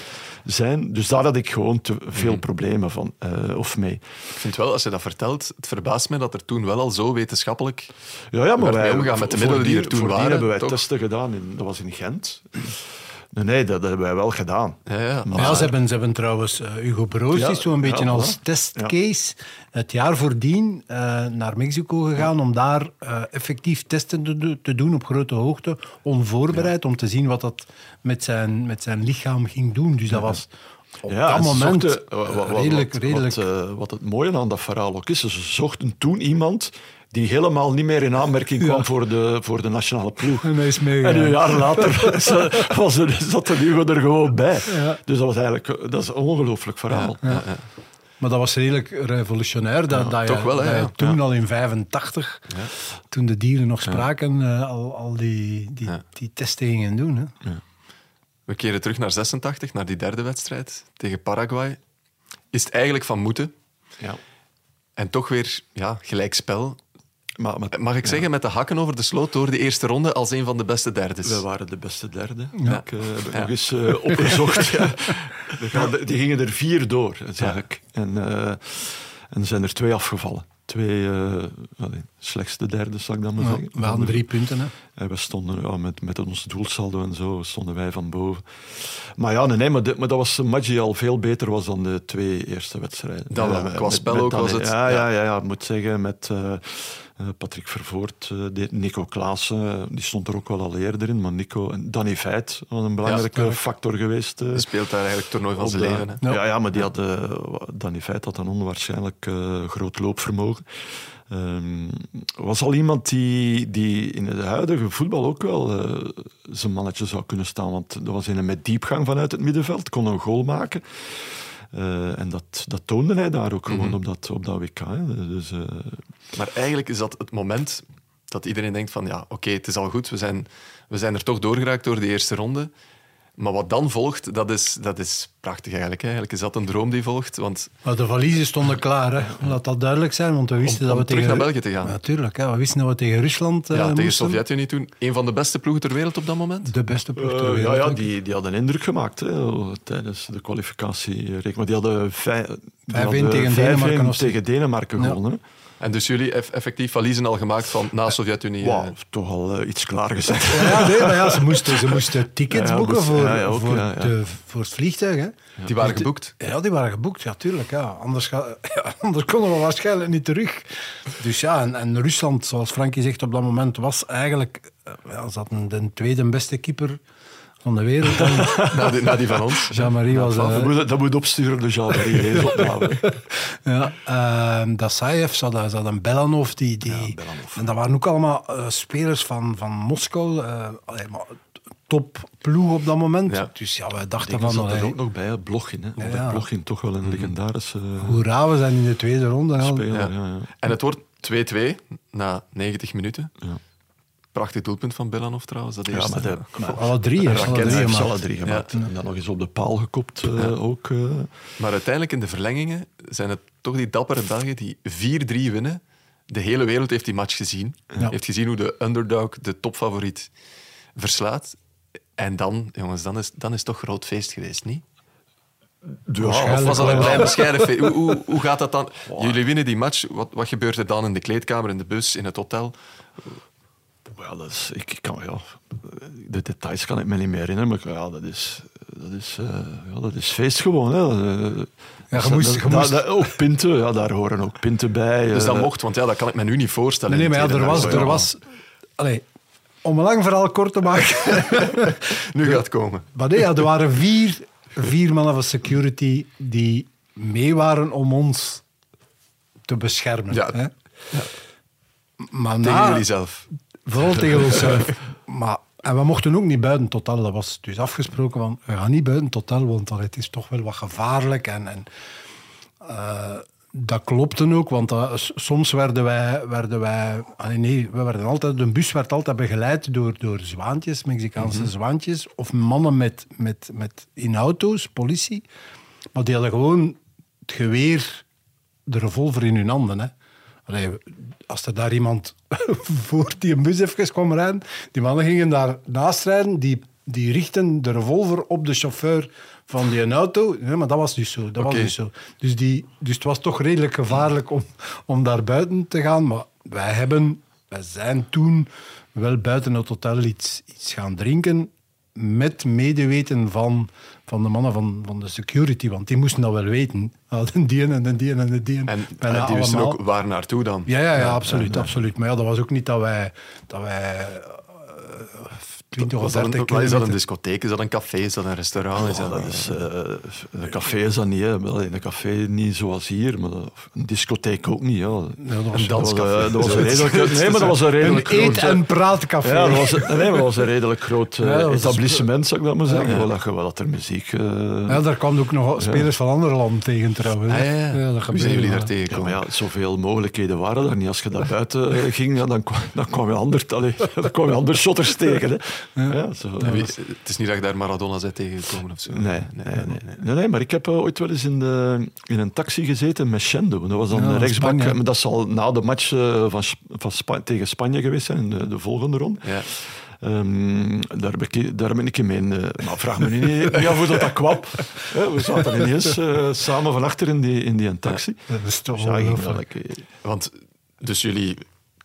zijn. Dus daar had ik gewoon te veel problemen van, eh, of mee. Ik vind wel, als je dat vertelt, het verbaast mij dat er toen wel al zo wetenschappelijk... Ja, ja maar wij, omgegaan met de middelen die er toen waren, hebben wij toch? testen gedaan, in, dat was in Gent. Nee, nee, dat hebben wij wel gedaan. Ja, ja. Maar ja, ze, hebben, ze hebben trouwens eh, Hugo Broos Ja, is zo'n beetje ja, als testcase het jaar voordien eh, naar Mexico gegaan om daar eh, effectief testen te, do- te doen op grote hoogte, onvoorbereid, om te zien wat dat met zijn, met zijn lichaam ging doen. Dus dat was op dat moment zochten, redelijk... wat, redelijk Wat, eh, wat het mooie aan dat verhaal ook is, ze zochten toen iemand die helemaal niet meer in aanmerking kwam voor, de, voor de nationale ploeg. En hij is En meegegaan. een jaar later [LAUGHS] was er, zat de Hugo er gewoon bij. Ja. Dus dat was eigenlijk dat is een ongelooflijk verhaal. Maar dat was redelijk revolutionair. Dat, dat je, toch wel, je ja. toen al in 85, toen de dieren nog spraken, eh, al, al die, die, Ja. die testen gingen doen. Hè. We keren terug naar 86, naar die derde wedstrijd tegen Paraguay. Is het eigenlijk van moeten? Ja. En toch weer ja, gelijkspel. Maar, maar Mag ik zeggen, met de hakken over de sloot door de eerste ronde als een van de beste derdes. we waren de beste derde. Ja. Ik eh, heb ik nog eens eh, opgezocht. [LAUGHS] ja. Die gingen er vier door, zeg Ja. ik. En, eh, en er zijn er twee afgevallen. Twee uh, slechtste derde, zal ik dan maar zeggen. we hadden drie punten. Hè. En we stonden ja, met, met ons doelsaldo en zo, stonden wij van boven. Maar ja, nee, nee maar, dit- maar dat was een match die al veel beter was dan de twee eerste wedstrijden. Dat wel. Ja, Qua met- spel met ook dan- was het- Ja, ja. ja, ja, ja, ik moet zeggen, met eh, eh, Patrick Vervoort, eh, de- Nico Klaassen, eh, die stond er ook wel al eerder in, maar Nico en Danny Veit was een belangrijke factor geweest. eh, Hij speelt daar eigenlijk het toernooi van zijn de- leven. Hè. Ja. Ja, maar die had, eh, Danny Veit had een onwaarschijnlijk eh, groot loopvermogen. Ehm, was al iemand die, die in het huidige voetbal ook wel eh, zijn mannetje zou kunnen staan. Want dat was een met diepgang vanuit het middenveld, kon een goal maken. Eh, en dat, dat toonde hij daar ook gewoon Mhm. op, dat, op dat WK. Hè. Dus, eh, Maar eigenlijk is dat het moment dat iedereen denkt van ja, oké, het is al goed, we zijn, we zijn er toch doorgeraakt door de eerste ronde. Maar wat dan volgt, dat is, dat is prachtig eigenlijk. hè. Eigenlijk is dat een droom die volgt. Want Maar de valiezen stonden klaar, hè. laat dat duidelijk zijn. Want we wisten om, dat om we terug tegen... naar België te gaan. Natuurlijk, hè. we wisten dat we tegen Rusland eh, ja, tegen moesten. Sovjet-Unie toen. Een van de beste ploegen ter wereld op dat moment. De beste ploeg ter Eh, wereld. ja, ja die, die hadden indruk gemaakt hè, tijdens de kwalificatie. Maar die hadden vij- die 5-1 hadden tegen 5-1 Denemarken tegen Denemarken Ja. gewonnen. hè. En dus jullie eff- effectief valiezen al gemaakt van na Sovjet-Unie. Wauw, eh, toch al eh, iets klaargezet. Ja, ja, nee, maar ja, ze moesten, ze moesten tickets Ja, ja, boeken voor, ja, ja, ook, voor, ja, ja. De, voor het vliegtuig. Hè. die waren geboekt. Ja, die waren geboekt, ja, tuurlijk. Ja. Anders, ga, [LAUGHS] ja, anders konden we waarschijnlijk niet terug. Dus ja, en, en Rusland, zoals Frankie zegt, op dat moment was eigenlijk... eh, Ja, ze hadden de tweede beste keeper van de wereld. En [LAUGHS] Na die, na die van ons. Jean-Marie was... eh, dat, moet, dat moet opsturen, de Jean-Marie. [LAUGHS] Ja, uh, Dasaev, ze hadden, ze hadden Belanov. Die, die, Belanov. En dat waren ook allemaal eh, spelers van, van Moskou. eh allee, maar topploeg op dat moment. Ja. Dus ja, wij dachten Ik van... zat er ook nog bij, Blochin. Hè. Ja. Blochin, toch wel een legendarische eh, Hoera, we zijn in de tweede ronde. al. speler. Ja. Ja. Ja, En het wordt 2-2 na 90 minuten. Ja. Prachtig doelpunt van Belanov trouwens. Dat Ja, eerste. maar de- Maar alle drie, hè, alle drie gemaakt. alle drie gemaakt. En dan nog eens op de paal gekopt eh, ook. eh. Maar uiteindelijk in de verlengingen zijn het toch die dappere Belgen die 4-3 winnen. De hele wereld heeft die match gezien. Heeft gezien hoe de underdog de topfavoriet verslaat. En dan, jongens, dan is, dan is het toch groot feest geweest, niet? Ja, Of was dat een klein bescheiden feest? Hoe, hoe, hoe gaat dat dan? Jullie winnen die match. Wat, wat gebeurt er dan in de kleedkamer, in de bus, in het hotel? Ja, dat is, ik, ik kan, ja, de details kan ik me niet meer herinneren, maar ja, dat is, dat is, eh, ja, dat is feest gewoon. Hè. Eh, Ja, je moest- je moest- ook pinten, ja, daar horen ook pinten bij. Dus dat eh. mocht, want ja, dat kan ik me nu niet voorstellen. Nee, nee, maar ja, er was... Er was allee, om een lang verhaal kort te maken... [LAUGHS] Nu gaat het komen. Maar nee, ja, er waren vier, vier mannen van security die mee waren om ons te beschermen. Ja. Hè? Maar Tegen na, jullie zelf. Vooral tegen [LAUGHS] onszelf. Maar En we mochten ook niet buiten totaal. Dat was dus afgesproken van, we gaan niet buiten totaal, want het is toch wel wat gevaarlijk. En, en eh, dat klopte ook, want soms werden wij... Werden wij allee, nee, we werden altijd, de bus werd altijd begeleid door, door zwaantjes, Mexicaanse zwaantjes. Of mannen met, met, met, in auto's, politie. Maar die hadden gewoon het geweer, de revolver in hun handen. Hè. Allee, als er daar iemand [LAUGHS] voor die een bus even kwam rijden, die mannen gingen daar naast rijden, die, die richten de revolver op de chauffeur van die auto. Ja, maar dat was dus zo. Dat was dus zo. Dus, die, dus het was toch redelijk gevaarlijk om, om daar buiten te gaan. Maar wij hebben, wij zijn toen wel buiten het hotel iets, iets gaan drinken met medeweten van, van de mannen van, van de security, want die moesten dat wel weten. [LAUGHS] Hadden die en die en die. En, Bijna en die wisten ook waar naartoe dan. Ja, ja, ja, absoluut, absoluut. Maar ja, dat was ook niet dat wij, dat wij 20 of Was dat 30 een, wat is dat een discotheek? Is dat een café? Is dat een restaurant? Is Ja, dat, dat is, eh, een café is dat niet. Hè. Wel, Een café niet zoals hier, maar een discotheek ook niet. Ja. Ja, dat was Een danscafé. eh, dat was een [LAUGHS] redelijk, nee, maar dat was een een redelijk eet- groot... en praatcafé. Ja, dat was, [LAUGHS] nee, maar dat was een redelijk groot eh, Ja, was- etablissement, zou ik dat maar zeggen. Ja, ja. Dat je- waar dat er muziek... eh, Ja, daar kwamen ook nog spelers van andere landen tegen trouwens. Ah, ja, ja. dat zijn jullie wel. daar Ja, tegengekomen? maar ja, zoveel mogelijkheden waren er niet. Als je daar buiten eh, ging, ja, dan, kwam, dan kwam je ander, [LAUGHS] dan kwam je andere shotters tegen. Hè. Ja, zo, het is niet dat je daar Maradona bent tegengekomen of zo. Nee, nee, nee, nee, nee, maar ik heb eh, ooit wel eens in, de, in een taxi gezeten met Schendo. Dat was dan Ja, rechtsbak. Spanje. Maar dat zal na de match eh, van, van Spa- tegen Spanje geweest zijn, de, de volgende ronde. Ja. Ehm, daar, ben ik, daar ben ik in mijn... eh, maar vraag me nu niet, niet af hoe dat, dat kwam. Hè, [LAUGHS] we zaten ineens eh, samen van achter in die, in die taxi. Dat is toch Dus ja, wel, ik- Want dus jullie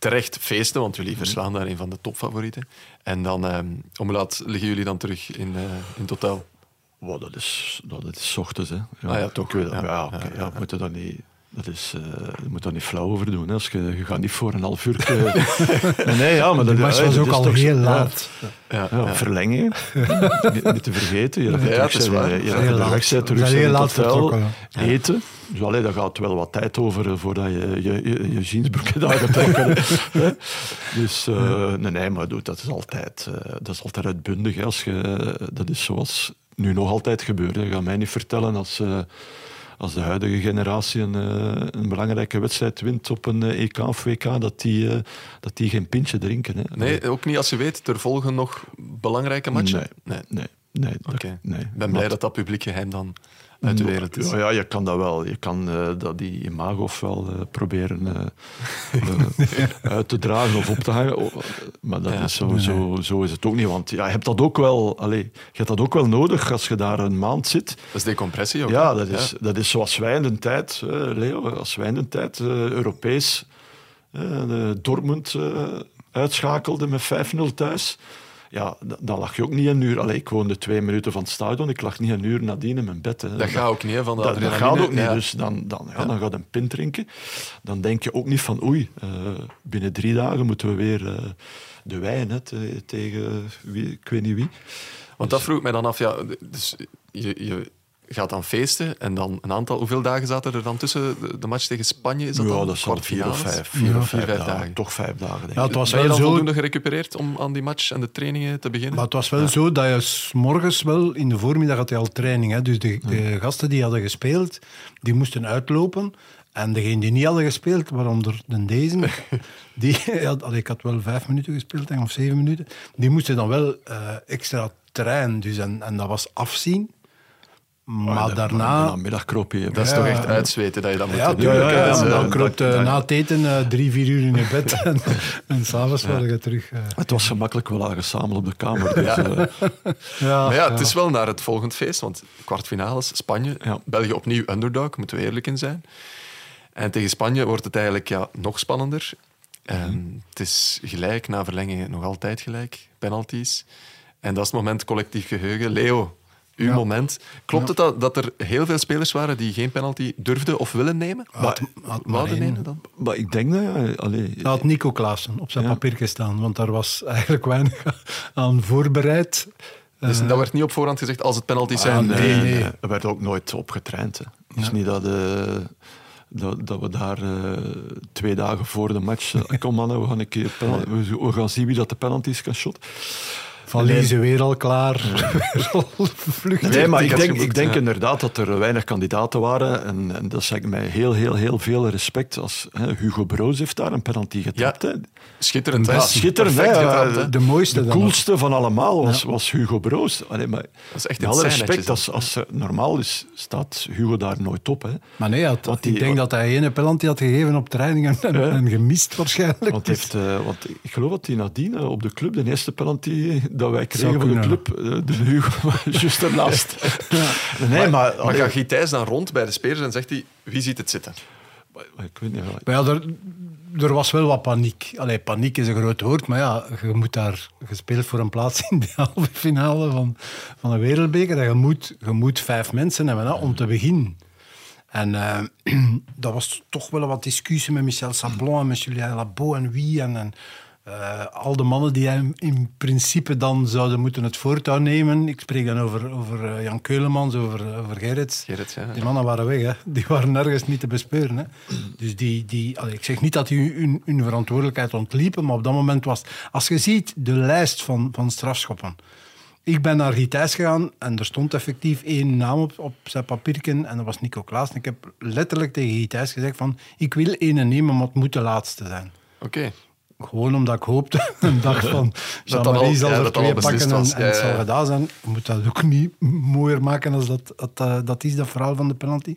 terecht feesten, want jullie verslaan daar een van de topfavorieten. En dan, ehm, om laat liggen jullie dan terug in, eh, in het hotel? Wow, dat is, dat is ochtends, hè. Ja, Ah ja, toch. Ik weet, Ja, ja, ja, moeten dat niet... Dat is, eh, je moet daar niet flauw over doen. Hè. Als je, je gaat niet voor een half uur... eh, nee, [LAUGHS] nee, ja, maar De dat, match ja, was ook al heel laat. Ja, Ja, ja. verlengen. [LAUGHS] niet, niet te vergeten. Je We terug zijn heel laat hotel, vertrokken, eten. Dus allee, daar gaat wel wat tijd over eh, voordat je je, je, je jeansbroek [LAUGHS] daar gaat trekken. Dus eh, nee, nee, maar dat is altijd, eh, dat is altijd uitbundig. Hè. Als je, dat is zoals nu nog altijd gebeurt. Je gaat mij niet vertellen als... als de huidige generatie een, eh, een belangrijke wedstrijd wint op een eh, EK of WK, dat die, eh, dat die geen pintje drinken. Hè. Nee, ook niet als je weet, er volgen nog belangrijke matchen? Nee, nee, nee. Nee. Ik ben blij dat dat publiek geheim dan uit de wereld is. Ja, ja, je kan dat wel. Je kan eh, dat die imago ofwel eh, proberen eh, [LAUGHS] uit te dragen of op te hangen. Oh, maar dat Ja. is zo, zo, zo is het ook niet. Want ja, je hebt dat ook wel, allez, je hebt dat ook wel nodig als je daar een maand zit. Dat is decompressie ook. Ja, dat is, dat is zoals wij in de tijd, Leo, als wij in de tijd Europees Dortmund uitschakelde met 5-0 thuis. Ja, dan lag je ook niet een uur. Allee, ik woonde twee minuten van het stadion. Ik lag niet een uur nadien in mijn bed. Hè. Dat gaat ook niet, hè, van de Dat, dat gaat ook niet. Ja. Dus dan, dan, ja, dan gaat een pint drinken. Dan denk je ook niet van oei, eh, binnen drie dagen moeten we weer eh, de wijn hè, te- tegen wie, ik weet niet wie. Want dat vroeg ik mij dan af. Ja, dus je, je gaat dan feesten en dan een aantal... Hoeveel dagen zaten er dan tussen de, match tegen Spanje? Is dat ja, dan dat vier of vijf, vier Ja. of vijf, Vier, vijf dagen. dagen. Toch vijf dagen, denk Ja, ik. het was Ben je wel dan zo voldoende gerecupereerd om aan die match en de trainingen te beginnen? Maar het was wel zo dat je s morgens wel, in de voormiddag had je al training. Hè? Dus de, de gasten die hadden gespeeld, die moesten uitlopen. En degenen die niet hadden gespeeld, waaronder de deze, [LAUGHS] die, ja, allee, ik had wel vijf minuten gespeeld, of zeven minuten, die moesten dan wel eh, extra trainen. Dus en, en dat was afzien. Maar daarna... middag kroop je. dat is toch echt uitzweten dat je dat moet Ja, doen. ja, ja, dan dat- kroop dat- na het eten eh, drie, vier uur in je bed. [LAUGHS] en en s'avonds ja. je terug. eh. Het was gemakkelijk, we lagen samen op de kamer. Dus, Ja. eh, [LAUGHS] ja, Maar ja, het is wel naar het volgend feest, want kwartfinales, Spanje. België opnieuw underdog, moeten we eerlijk in zijn. En tegen Spanje wordt het eigenlijk ja, nog spannender. En Het is gelijk, na verlenging nog altijd gelijk, penalties. En dat is het moment collectief geheugen. Leo, uw Ja. moment. Klopt het dat, dat er heel veel spelers waren die geen penalty durfden of willen nemen? Had- had één. nemen dan? maar ik denk dat... Ja, allee, Dat had Nico Klaassen op zijn Ja. papier gestaan, want daar was eigenlijk weinig [LAUGHS] aan voorbereid. Dus dat werd niet op voorhand gezegd als het penalties zijn. Ah, nee, nee, nee, nee. Er werd ook nooit op getraind. Hè. Het is niet dat, eh, dat, dat we daar eh, twee dagen voor de match... eh, [LAUGHS] kom mannen, we gaan, een keer we gaan zien wie dat de penalties kan shot. Valiezen weer al klaar. [LAUGHS] Weer al vluchten. Nee, maar Ik denk, ik denk ja. inderdaad dat er weinig kandidaten waren. En, en dat zeg ik mij heel, heel, heel veel respect. Als, hè, Hugo Broos heeft daar een penalty getrapt. hè. Schitterend? Ja, schitterend. Getrapt? De mooiste De dan coolste van allemaal was, was Hugo Broos. Allee, maar is echt alle respect, als, als, normaal is, staat Hugo daar nooit op. Hè. Maar nee, had- die- ik denk dat hij ene penalty had gegeven op training en, en, en gemist waarschijnlijk. Want, heeft, eh, want ik geloof dat hij nadien eh, op de club, de eerste penalty dat wij kregen van de club, eh, de Hugo [LAUGHS] was juist ernaast. Nee, maar, Maar gaat Guy Thijs dan rond bij de spelers en zegt hij, wie ziet het zitten? ik weet niet, ja. Maar ja, er, er was wel wat paniek. Allee, paniek is een groot woord, maar ja, je moet daar gespeeld voor een plaats in de [LAUGHS] halve finale van, van een wereldbeker. En je moet, je moet vijf mensen hebben hè, om te beginnen. En eh, [CLEARS THROAT] dat was toch wel wat discussie met Michel Sablon en met Julien Labo en wie. En, en eh, al de mannen die hem in principe dan zouden moeten het voortouw nemen. Ik spreek dan over, over eh, Jan Keulemans, over, over Gerrits. Gerrits, ja. Die mannen waren weg, hè. die waren nergens niet te bespeuren. Hè. Dus die, die, allee, ik zeg niet dat die hun, hun verantwoordelijkheid ontliepen, maar op dat moment was... Als je ziet de lijst van, van strafschoppen. Ik ben naar Guy Thijs gegaan en er stond effectief één naam op, op zijn papierken en dat was Nico Klaas. En ik heb letterlijk tegen Guy Thijs gezegd van, ik wil één nemen, maar het moet de laatste zijn. Oké. Gewoon omdat ik hoopte [LAUGHS] en dacht van, Jean-Marie zal ja, er twee pakken en, het zal gedaan zijn. Je moet dat ook niet mooier maken als dat, dat, eh, dat is, dat verhaal van de penalty.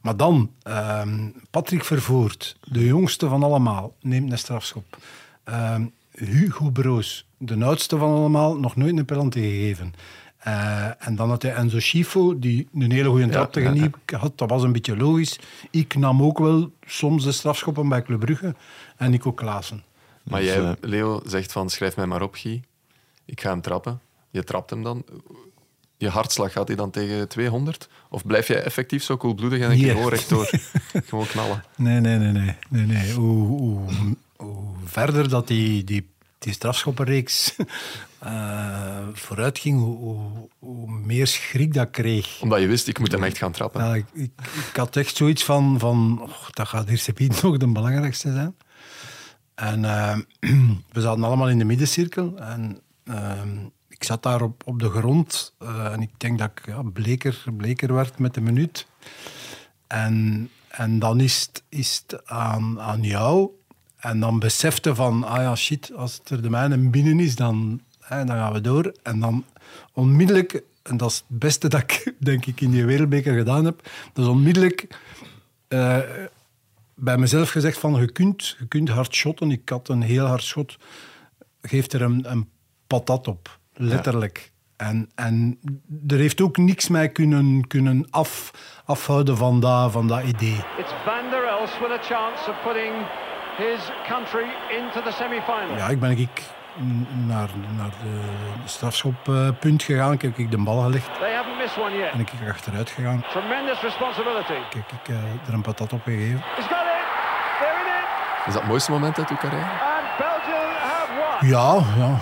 Maar dan, ehm, Patrick Vervoort, de jongste van allemaal, neemt een strafschop. Ehm, Hugo Broos, de oudste van allemaal, nog nooit een penalty gegeven. Eh, en dan had hij Enzo Schifo, die een hele goede trap tegen ja. Niek had. Dat was een beetje logisch. Ik nam ook wel soms de strafschoppen bij Club Brugge. En Nico Klaassen. Maar Dus, jij, eh, Leo, zegt van, schrijf mij maar op, Guy. Ik ga hem trappen. Je trapt hem dan. Je hartslag, gaat hij dan tegen 200? Of blijf jij effectief zo koelbloedig en denk je Nee. gewoon rechtdoor? [LAUGHS] gewoon knallen. Nee, nee, nee. nee, nee, nee. Hoe, hoe, hoe verder dat die, die, die strafschoppenreeks [LAUGHS] eh vooruit ging, hoe, hoe, hoe meer schrik dat kreeg. Omdat je wist, ik moet hem echt gaan trappen. Ja, ik, ik, ik had echt zoiets van, van oh, dat gaat Piet nog de belangrijkste zijn. En eh, [CLEARS THROAT] we zaten allemaal in de middencirkel. En eh, ik zat daar op, op de grond. eh, en ik denk dat ik bleker, bleker werd met de minuut. En, en dan is het, is het aan, aan jou. En dan besefte van, ah ja, shit, als er de mijne binnen is, dan, hè, dan gaan we door. En dan onmiddellijk, en dat is het beste dat ik [LAUGHS] denk ik in die wereldbeker gedaan heb, is onmiddellijk eh, bij mezelf gezegd van, je kunt, je kunt hard shotten. Ik had een heel hard schot. Geef er een, een patat op, letterlijk. En, en er heeft ook niks mij kunnen, kunnen af, afhouden van dat, van dat idee. It's Van der Els with a chance of putting his country into the semi-final. Ja, ik ben ik naar, naar de strafschoppunt gegaan. Ik heb ik de bal gelegd They haven't missed one yet. en ik ben achteruit gegaan. Tremendous responsibility. Ik heb ik, eh, er een patat op gegeven. Is. Dat het mooiste moment uit uw carrière? Ja, ja.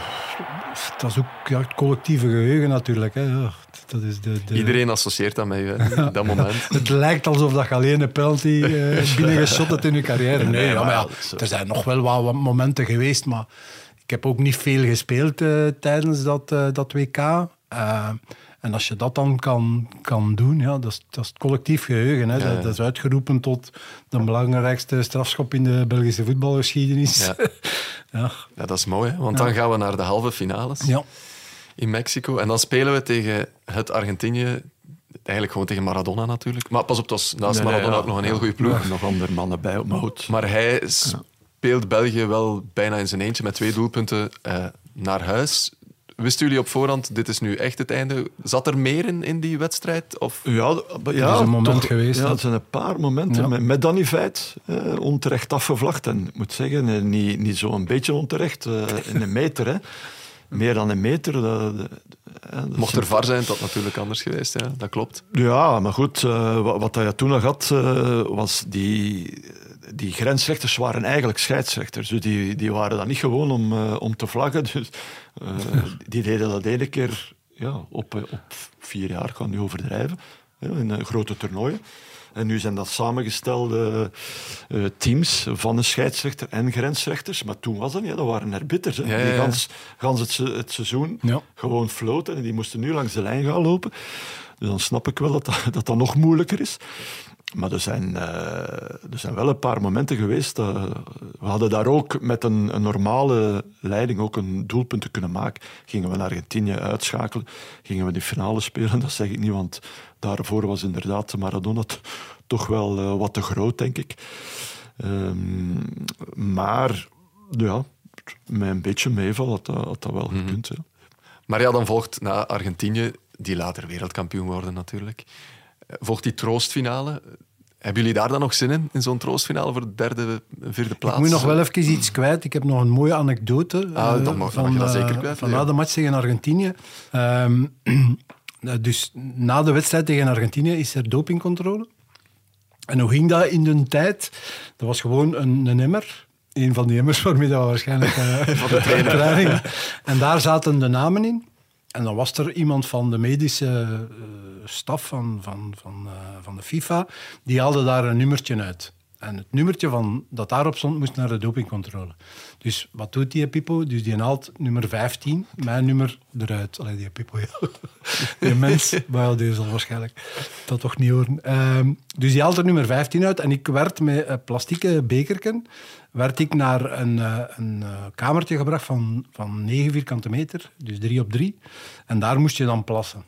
Dat is ook ja, het collectieve geheugen natuurlijk. Hè. Dat is de, de... Iedereen associeert dat met hè, dat moment. [LAUGHS] Het lijkt alsof dat je alleen een penalty eh [LAUGHS] binnengeschot hebt in je carrière. Nee, ja, maar ja, er zijn nog wel wat, wat momenten geweest, maar ik heb ook niet veel gespeeld eh, tijdens dat, eh, dat WK. Eh, en als je dat dan kan, kan doen, ja, dat, is, dat is het collectief geheugen. Hè. Ja, ja. Dat, is uitgeroepen tot de belangrijkste strafschop in de Belgische voetbalgeschiedenis. Ja. [LAUGHS] ja. Ja, dat is mooi, hè? want dan gaan we naar de halve finales ja. in Mexico. En dan spelen we tegen het Argentinië. Eigenlijk gewoon tegen Maradona natuurlijk. Maar pas op, was naast Nee, nee, Maradona ja. ook nog een heel goede ploeg. Ja, nog andere mannen bij op mijn hoed. Maar hij speelt België wel bijna in zijn eentje met twee doelpunten eh, naar huis. Wisten jullie op voorhand, dit is nu echt het einde? Zat er meer in, in die wedstrijd? Of? Ja, ja, is een moment toch- geweest, Ja, het zijn een paar momenten. Ja. Met, met Danny Veit, eh, onterecht afgevlacht. En ik moet zeggen, eh, niet, niet zo een beetje onterecht. eh, in een meter, hè. [LAUGHS] Meer dan een meter. dat- dat- dat Mocht er VAR zijn, is dat natuurlijk anders geweest. Ja, dat klopt. Ja, maar goed, eh, wat, wat hij toen nog had, eh, was die, die grensrechters waren eigenlijk scheidsrechters. Dus die, die waren dan niet gewoon om, eh, om te vlaggen. [LAUGHS] Dus, eh, [LAUGHS] die deden dat ene keer ja, op, eh, op vier jaar, ik kan nu overdrijven. in grote toernooien. En nu zijn dat samengestelde teams van een scheidsrechter en grensrechters. Maar toen was dat niet, dat waren erbitters. Hè. Ja, ja, Die gans, gans het, se- het seizoen gewoon floten en die moesten nu langs de lijn gaan lopen. Dus dan snap ik wel dat dat, dat, dat nog moeilijker is. Maar er zijn, eh, er zijn wel een paar momenten geweest. dat we hadden daar ook met een, een normale leiding ook een doelpunt te kunnen maken. Gingen we naar Argentinië uitschakelen, gingen we die finale spelen. [LAUGHS] Dat zeg ik niet, want daarvoor was inderdaad Maradona toch wel eh, wat te groot, denk ik. Ehm, maar ja, met een beetje meeval had dat, had dat wel gekund. hè. Maar ja, dan volgt na Argentinië, die later wereldkampioen worden natuurlijk, eh, volgt die troostfinale. Hebben jullie daar dan nog zin in, in zo'n troostfinale voor de derde, vierde plaats? Ik moet nog wel even iets kwijt. Ik heb nog een mooie anekdote Ah, dan mag- van, mag je dat zeker eh, kwijt, van ja. na de match tegen Argentinië. Ehm, [CLEARS THROAT] eh, dus na de wedstrijd tegen Argentinië is er dopingcontrole. En hoe ging dat in de tijd? Dat was gewoon een, een emmer. Een van die emmers waarmee dat waarschijnlijk eh, [LAUGHS] van de [LAUGHS] training. En daar zaten de namen in. En dan was er iemand van de medische staf van, van, van, eh, van de FIFA, die haalde daar een nummertje uit. En het nummertje van, dat daarop stond moest naar de dopingcontrole. Dus wat doet die Pippo? Dus die haalt nummer 15, mijn nummer eruit. Allee, die Pippo, [LAUGHS] ja. Die mens, maar ja, die zal waarschijnlijk dat toch niet horen. Ehm, dus die haalt er nummer 15 uit en ik werd met een plastieke bekerken werd ik naar een, eh, een eh, kamertje gebracht van, van 9 vierkante meter, dus 3 op 3. En daar moest je dan plassen.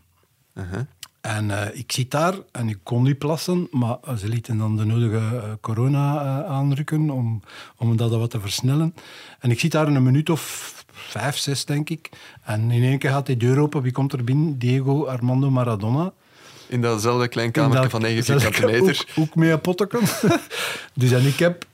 En eh, ik zit daar en ik kon niet plassen, maar eh, ze lieten dan de nodige eh, corona aanrukken om, om dat wat te versnellen. En ik zit daar een minuut of vijf, zes, denk ik. En in één keer gaat die deur open. Wie komt er binnen? Diego Armando Maradona. In datzelfde klein In kamertje dat- van 9 zelfs vierkante [LAUGHS] meter. Ook, ook potteken. [LAUGHS] dus en ik heb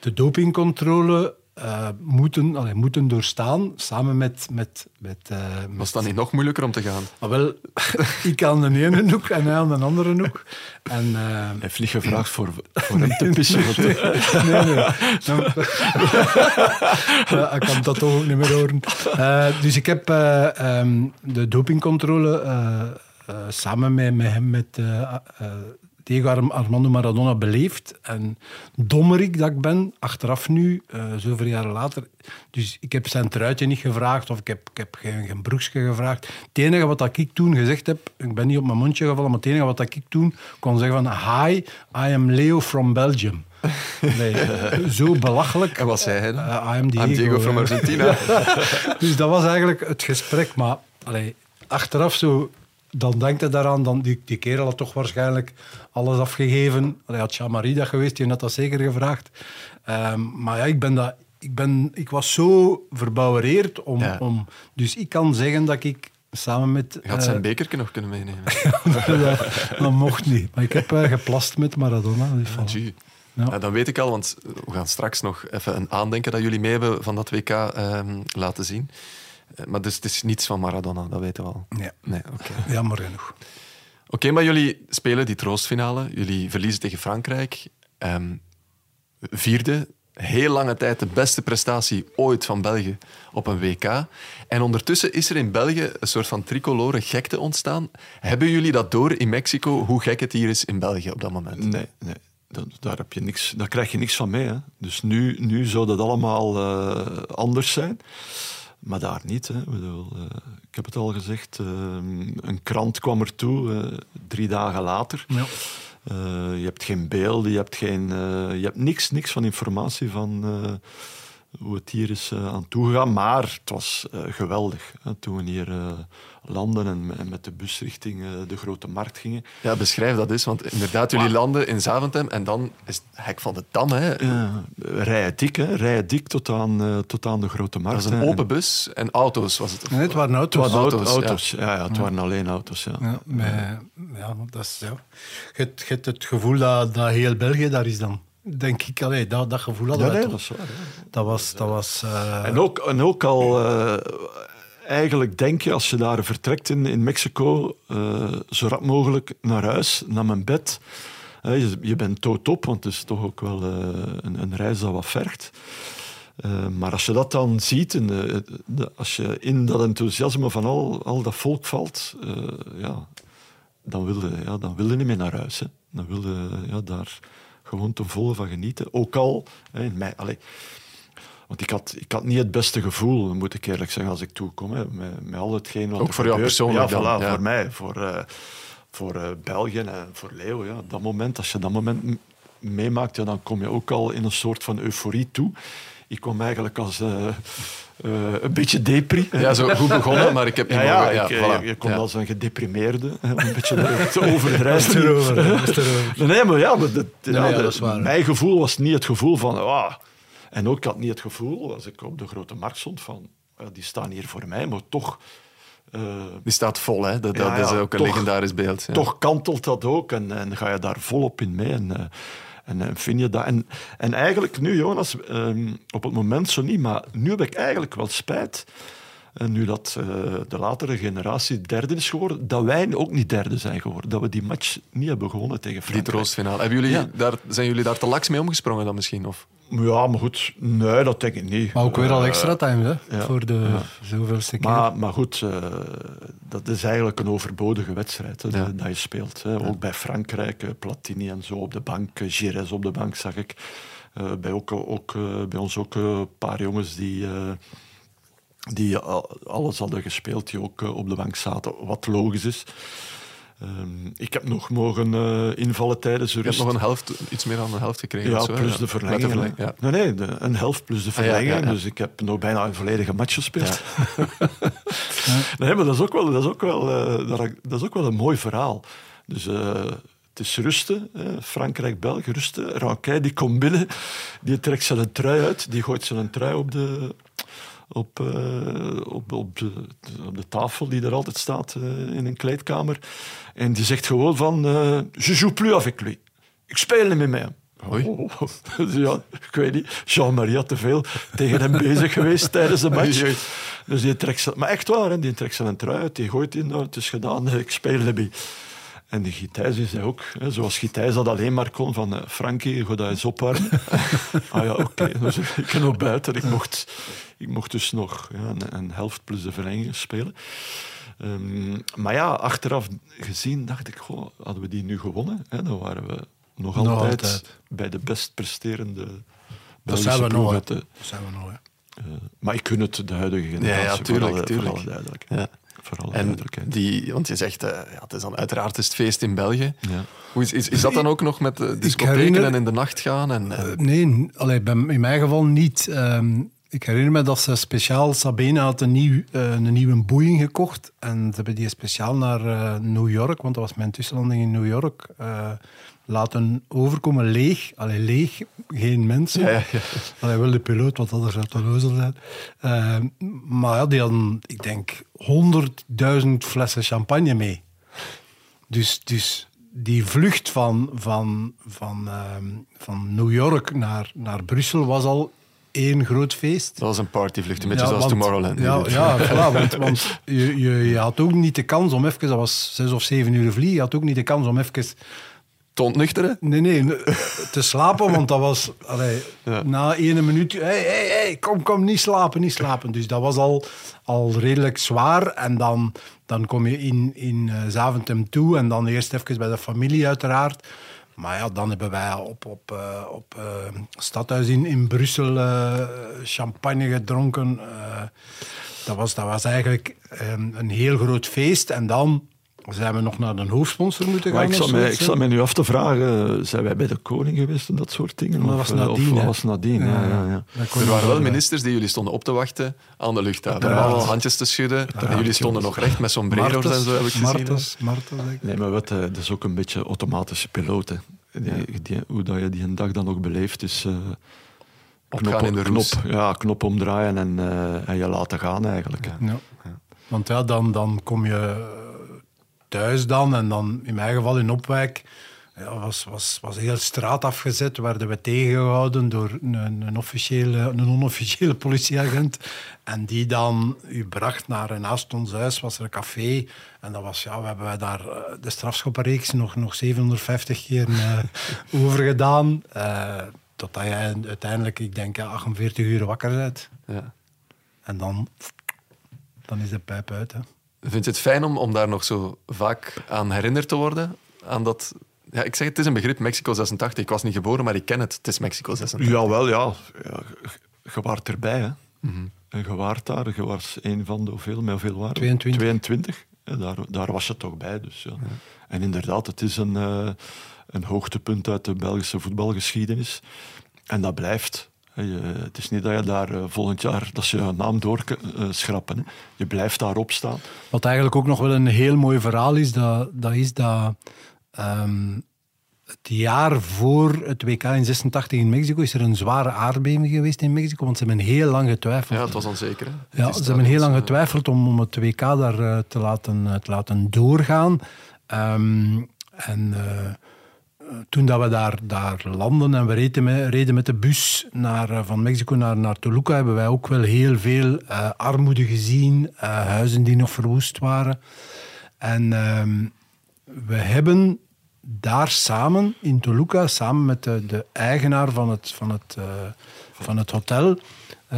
de dopingcontrole eh, moeten, allee, moeten doorstaan, samen met... met, met, eh, met Was dat niet nog moeilijker om te gaan? maar wel, [LAUGHS] ik aan de ene hoek en hij aan de andere hoek. En, eh, Hij heeft niet gevraagd voor, [LAUGHS] voor hem te pissen. nee, nee. Dan- [LAUGHS] Ja, ik kan dat toch ook niet meer horen. Dus ik heb eh, ehm, de dopingcontrole eh, eh, samen met, met hem, met Diego Arm- Armando Maradona beleefd. En dommerik dat ik ben, achteraf nu, eh, zoveel jaren later. Dus ik heb zijn truitje niet gevraagd of ik heb, ik heb geen, geen broekje gevraagd. Het enige wat dat ik toen gezegd heb, ik ben niet op mijn mondje gevallen, maar het enige wat dat ik toen kon zeggen van Hi, I am Leo from Belgium. [LAUGHS] Nee, zo belachelijk. En wat zei hij dan? Eh, I am Diego. I'm Diego from. Argentina. [LAUGHS] Dus dat was eigenlijk het gesprek. Maar allee, achteraf zo, dan denkt hij daaraan, dan, die, die kerel had toch waarschijnlijk alles afgegeven. Allee, had Jean-Marie dat geweest, die had dat zeker gevraagd. Ehm, maar ja, ik, ben dat, ik, ben, ik was zo verbouwereerd om, Ja. om... Dus ik kan zeggen dat ik samen met... Je had eh, zijn bekertje nog kunnen meenemen. [LAUGHS] dat, dat mocht niet. Maar ik heb eh, geplast met Maradona. Ja. Ja, dan weet ik al, want we gaan straks nog even een aandenken dat jullie mee hebben van dat WK ehm, laten zien. Eh, Maar dus het is niets van Maradona, dat weten we al. Nee, Nee, oké. [LAUGHS] jammer genoeg. Oké, maar jullie spelen die troostfinale. Jullie verliezen tegen Frankrijk. Ehm, vierde, heel lange tijd de beste prestatie ooit van België op een WK. En ondertussen is er in België een soort van tricolore gekte ontstaan. Hebben jullie dat door in Mexico, hoe gek het hier is in België op dat moment? Nee, nee. Dat, daar, heb je niks, daar krijg je niks van mee. Hè. Dus nu, nu zou dat allemaal eh, anders zijn. Maar daar niet. Hè. Ik, bedoel, eh, heb het al gezegd. eh, een krant kwam ertoe eh, drie dagen later. Ja. Je hebt geen beelden, je hebt, geen, je hebt niks, niks van informatie van hoe het hier is aan toegegaan. Maar het was geweldig hè, toen we hier landen en, en met de bus richting eh, de grote markt gingen. Ja, beschrijf dat eens, want inderdaad, jullie landen in Zaventem en dan is het hek van de Dam. Hè. Ja, dik, hè? rijden dik tot aan, eh, tot aan de grote Dat markt. was een open bus en auto's was het. Nee, het waren Het auto's. waren auto's, auto's. Ja. Ja, het waren alleen auto's. Ja. Ja, met, ja, dat is, ja. Je, hebt- je hebt het gevoel dat, dat heel België daar is dan. Denk ik, allee, dat, dat gevoel hadden Ja, wij nee, toch. dat hè. Dat was... Dat was eh, En, ook, en ook al, eh, eigenlijk denk je als je daar vertrekt in, in Mexico, eh, zo rap mogelijk naar huis, naar mijn bed. Eh, je, je bent doodop, want het is toch ook wel eh, een, een reis dat wat vergt. Maar als je dat dan ziet, en, de- als je in dat enthousiasme van al, al dat volk valt, ja, dan wilde ja, dan wilde niet meer naar huis. Hè. Dan wilde ja, daar gewoon ten volle van genieten. Ook al, hè, in mij, allez, want ik had, ik had niet het beste gevoel, moet ik eerlijk zeggen, als ik toekom. Hè, met, met al hetgeen wat Ook er voor jou persoonlijk Ja, dan, voilà, ja. voor mij. Voor, eh, voor eh, België en voor Leo. Ja. Dat moment, als je dat moment meemaakt, ja, dan kom je ook al in een soort van euforie toe. Ik kwam eigenlijk als eh, eh, een beetje depri. Ja, zo goed begonnen, maar ik heb niet Ja, ja, mogen... Ja, ik, voilà. je, je komt Ja. als een gedeprimeerde, een beetje [LAUGHS] te overdrijven. erover. Nee, maar ja, maar dat, ja, ja, de- dat is waar. mijn gevoel was niet het gevoel van... ah. En ook ik had niet het gevoel, als ik op de grote markt stond, van... ja, die staan hier voor mij, maar toch... eh, Die staat vol, hè. Dat, dat Ja, ja, is ook een toch- legendarisch beeld. Ja. toch kantelt dat ook en, en ga je daar volop in mee. En, eh, en, en vind je dat. En, en eigenlijk nu, Jonas, ehm, op het moment zo niet, maar nu heb ik eigenlijk wel spijt. En nu dat eh, de latere generatie derde is geworden, dat wij ook niet derde zijn geworden. Dat we die match niet hebben gewonnen tegen Die Frankrijk. troostfinale. Hebben jullie Ja. daar, zijn jullie daar te laks mee omgesprongen dan misschien? Of? Ja, maar goed, nee, dat denk ik niet. Maar ook weer al Eh, extra time, hè? ja, voor de zoveelste keer. Maar, maar goed, eh, dat is eigenlijk een overbodige wedstrijd hè, Ja. dat, dat je speelt. Hè. Ook bij Frankrijk, eh, Platini en zo op de bank, eh, Gires op de bank zag ik. Eh, bij, ook, ook, eh, bij ons ook eh, een paar jongens die, eh, die al- alles hadden gespeeld, die ook eh, op de bank zaten, wat logisch is. Ehm, ik heb nog mogen eh, invallen tijdens de Je hebt rust. nog een helft, iets meer dan een helft gekregen. Ja, zo, plus Ja. de verlenging. verleng- hè. ja. Nee, nee, de- een helft plus de Ah, ja, verlenging. ja, ja. Dus ik heb nog bijna een volledige match gespeeld. [LAUGHS] nee, maar dat is ook wel, dat is ook wel, eh, dat, is ook wel een mooi verhaal. Dus eh, het is rusten. hè. Frankrijk, België, rusten. Ranquet die komt binnen, die trekt zijn trui uit, die gooit zijn trui op de, op, eh, op, op, de, op de tafel die er altijd staat eh, in een kleedkamer. En die zegt gewoon van, eh, je joue plus avec lui. Ik speel niet meer met hem. Oei. Oh, dus [LAUGHS] ja, ik weet niet. Jean-Marie had te veel tegen hem bezig geweest [LAUGHS] tijdens de match. Dus die trekt maar echt waar, hè, die trekt zijn trui uit, die gooit in, nou, het is gedaan, [LAUGHS] ik speel niet meer. En die Gitijs is hij ook, hè, zoals Gitijs dat alleen maar kon, van eh, Frankie, ga dat eens opwarmen. [LAUGHS] ah ja, oké. Dus ik ben nog buiten, ik mocht, ik mocht dus nog ja, een, een helft plus de verlenging spelen. Ehm, maar ja, achteraf gezien dacht ik, goh, hadden we die nu gewonnen, hè, dan waren we nog, Nog altijd, altijd. bij de best presterende dat Belgische zijn we nog. Dat zijn we nog, eh, maar ik kun het de huidige generatie ja, tuurlijk, alle- tuurlijk. Voor alle duidelijkheid. Ja. Voor alle En die, want je zegt, eh, ja, het is dan uiteraard is het feest in België. Ja. Hoe is, is, is dat dan ook nog met de discotheken herinner- en in de nacht gaan? En, en- Eh, nee, allee, in mijn geval niet. Ehm, ik herinner me dat ze speciaal, Sabine had een, nieuw, eh, een nieuwe boeing gekocht. En ze hebben die speciaal naar New York, want dat was mijn tussenlanding in New York, eh, laten overkomen leeg. Allee, leeg, geen mensen. Ja, ja, ja. Allee, wel de piloot, want anders zou het een leuzel zijn. Ehm, maar ja, die hadden, ik denk, honderdduizend flessen champagne mee. Dus, dus die vlucht van, van, van, ehm, van New York naar, naar Brussel was al één groot feest. dat was een partyvlucht, een beetje Ja, zoals want- Tomorrowland. Ja, ja voilà, want, want je, je, je had ook niet de kans om even, dat was zes of zeven uur vliegen, je had ook niet de kans om even Ontnuchteren? Nee, nee, ne- [LAUGHS] te slapen, want dat was allee, Ja. na ene minuut. Hey, hey, hey, kom, kom, niet slapen, niet slapen. Dus dat was al, al redelijk zwaar. En dan, dan kom je in, in eh, Zaventem toe en dan eerst even bij de familie, uiteraard. Maar ja, dan hebben wij op, op, eh, op eh, stadhuis in, in Brussel champagne gedronken. Dat, was, dat was eigenlijk eh, een heel groot feest. En dan zijn we nog naar de hoofdsponsor moeten gaan. Maar ik zat, mij, ik zat mij nu af te vragen, zijn wij bij de koning geweest en dat soort dingen? Dat Of, was eh, nadien, Of, was nadien, ja. ja, ja. Er waren wel ministers die jullie stonden op te wachten aan de luchthaven. Allemaal handjes te schudden. En jullie stonden nog recht met sombrero's en zo, heb ik gezien. Martens, Martens, denk ik. Nee, maar wat, eh, dat is ook een beetje automatische die- hoe dat je die een dag dan ook beleeft, is eh, Opgaan in de knop, roes. ja, knop omdraaien en, eh, en je laten gaan eigenlijk. Ja. Want ja, dan, dan kom je thuis dan en dan, in mijn geval in Opwijk, ja, was, was, was heel straat afgezet. Werden we tegengehouden door een, een, officiële, een onofficiële politieagent. En die dan u bracht naar naast ons huis, was er een café. En dat was, ja, we hebben wij daar eh, de strafschoppenreeks nog, nog 750 keer eh, [LAUGHS] over gedaan. eh, totdat je uiteindelijk, ik denk, ja, 48 uur wakker bent. Ja. En dan, dan is de pijp uit. Hè. Vind je het fijn om, om daar nog zo vaak aan herinnerd te worden? Aan dat... Ja, ik zeg, het is een begrip, Mexico 86. Ik was niet geboren, maar ik ken het. Het is Mexico 86. Jawel, ja. ja je- waart erbij, hè. En je waart daar. Je was een van de hoeveel, met hoeveel waren we? 22. 22. Ja, daar, daar was je toch bij, dus ja. En inderdaad, het is een, eh, een hoogtepunt uit de Belgische voetbalgeschiedenis. En dat blijft. Je- het is niet dat je daar eh, volgend jaar dat ze je naam door eh, schrappen. Hè. Je blijft daarop staan. Wat eigenlijk ook nog wel een heel mooi verhaal is, dat, dat is dat ehm, het jaar voor het WK in 86 in Mexico is er een zware aardbeving geweest in Mexico, want ze hebben heel lang getwijfeld. Ja, het was onzeker. Hè? Het Ja, ze hebben heel lang getwijfeld om, om het WK daar eh, te, laten, eh, te laten doorgaan. Ehm, en eh, eh, toen dat we daar, daar landen en we reden met, reden met de bus naar, eh, van Mexico naar, naar Toluca, hebben wij ook wel heel veel eh, armoede gezien, eh, huizen die nog verwoest waren. En ehm, we hebben daar samen in Toluca, samen met de, de eigenaar van het, van het, van het hotel,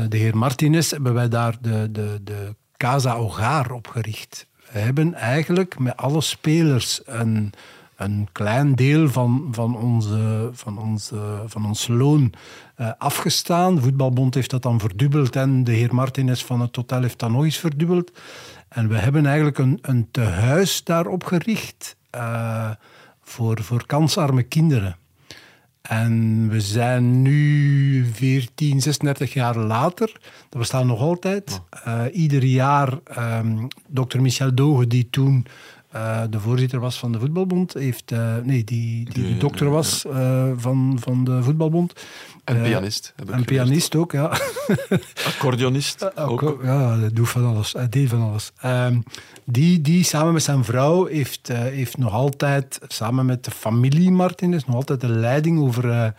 de heer Martinez, hebben wij daar de, de, de Casa Hogar opgericht. We hebben eigenlijk met alle spelers een, een klein deel van, van, onze, van, onze, van ons loon eh, afgestaan. De voetbalbond heeft dat dan verdubbeld en de heer Martinez van het hotel heeft dat nog eens verdubbeld. En we hebben eigenlijk een, een tehuis daar opgericht eh, voor, voor kansarme kinderen. En we zijn nu 14, 36 jaar later. Dat bestaat nog altijd. Eh, ieder jaar, ehm dokter Michel Doge, die toen eh, de voorzitter was van de voetbalbond, heeft, eh, nee, die, die, dokter was eh, van, van de voetbalbond. En pianist. Heb ik En pianist ook, ja. Accordeonist. [LAUGHS] ook. Ook, ja, doet van alles. Hij deed van alles. Ehm, die, die samen met zijn vrouw heeft, heeft nog altijd, samen met de familie Martinez, nog altijd de leiding over,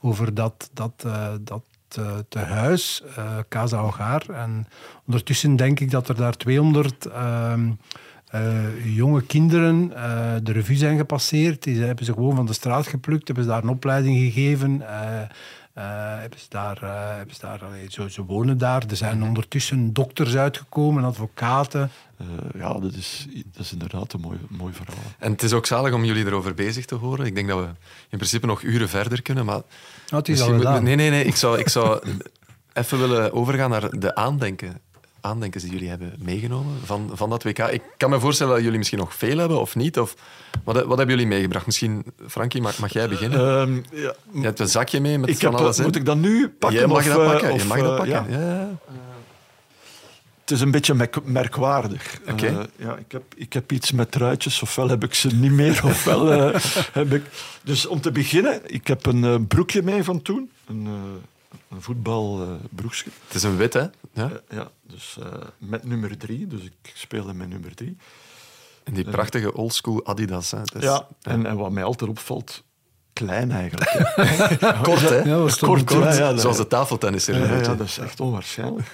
over dat, dat, dat eh, tehuis, eh Casa Hogar. En ondertussen denk ik dat er daar 200 ehm, eh, jonge kinderen eh, de revue zijn gepasseerd. Die hebben ze gewoon van de straat geplukt, hebben ze daar een opleiding gegeven. eh, eh, hebben ze daar, hebben ze daar allee, zo, ze wonen daar. Er zijn ondertussen dokters uitgekomen, advocaten. Eh, ja, dat is, dat is inderdaad een mooi, mooi verhaal. En het is ook zalig om jullie erover bezig te horen. Ik denk dat we in principe nog uren verder kunnen, maar... Nou, het is al. Nee, nee, nee. Ik zou, ik zou [LAUGHS] even willen overgaan naar de aandenken. Aandenkens die jullie hebben meegenomen van, van dat WK. Ik kan me voorstellen dat jullie misschien nog veel hebben of niet. Of, wat, wat hebben jullie meegebracht? Misschien, Frankie, mag, mag jij beginnen? Ehm, ja, je hebt een zakje mee met ik van alles in. moet ik dat nu pakken? Jij mag of, dat eh, pakken. of, je mag dat eh, pakken. ja? Ja. Ja, Het is een beetje merk- merkwaardig. Eh, ja, ik, heb, ik heb iets met truitjes, ofwel heb ik ze niet meer, [LAUGHS] ofwel eh, heb ik... Dus om te beginnen, ik heb een eh, broekje mee van toen. Een, eh, een voetbalbroekje. Het is een wit, hè? Ja. ja, dus eh, met nummer drie. Dus ik speelde met nummer drie. En die prachtige oldschool Adidas. Hè. Is- ja, en, en wat mij altijd opvalt, klein eigenlijk. hè. [LAUGHS] Kort, hè? Ja, Kort, kort. ja, ja, dat- Zoals de tafeltennisser. Ja, dat is echt onwaarschijnlijk.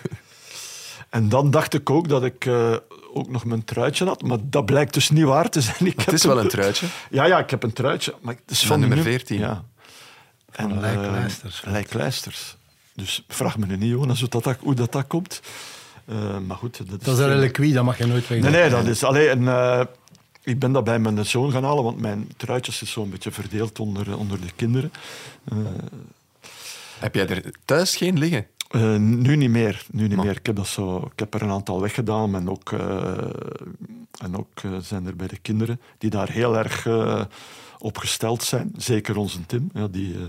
En dan dacht ik ook dat ik eh, ook nog mijn truitje had, maar dat blijkt dus niet waar te zijn. Ik Het is wel een truitje. Ja, ja, ik heb een truitje, maar het is Van van nummer nu- 14. Ja. En, Van Lijk eh, Kleisters. Dus vraag me nu niet, Jonas, hoe dat, dat- hoe dat, dat komt. Eh, maar goed, dat is, Dat is een reliquie, dat mag je nooit Nee, wegdoen. nee, dat is alleen een. eh, ik ben dat bij mijn zoon gaan halen, want mijn truitjes is zo'n beetje verdeeld onder, onder de kinderen. Heb jij er thuis geen liggen? Eh, nu niet meer. Nu niet Maar- meer. Ik, heb dat zo, ik heb er een aantal weggedaan. En ook, eh, en ook eh, zijn er bij de kinderen die daar heel erg eh, op gesteld zijn. Zeker onze Tim. Ja, die, eh,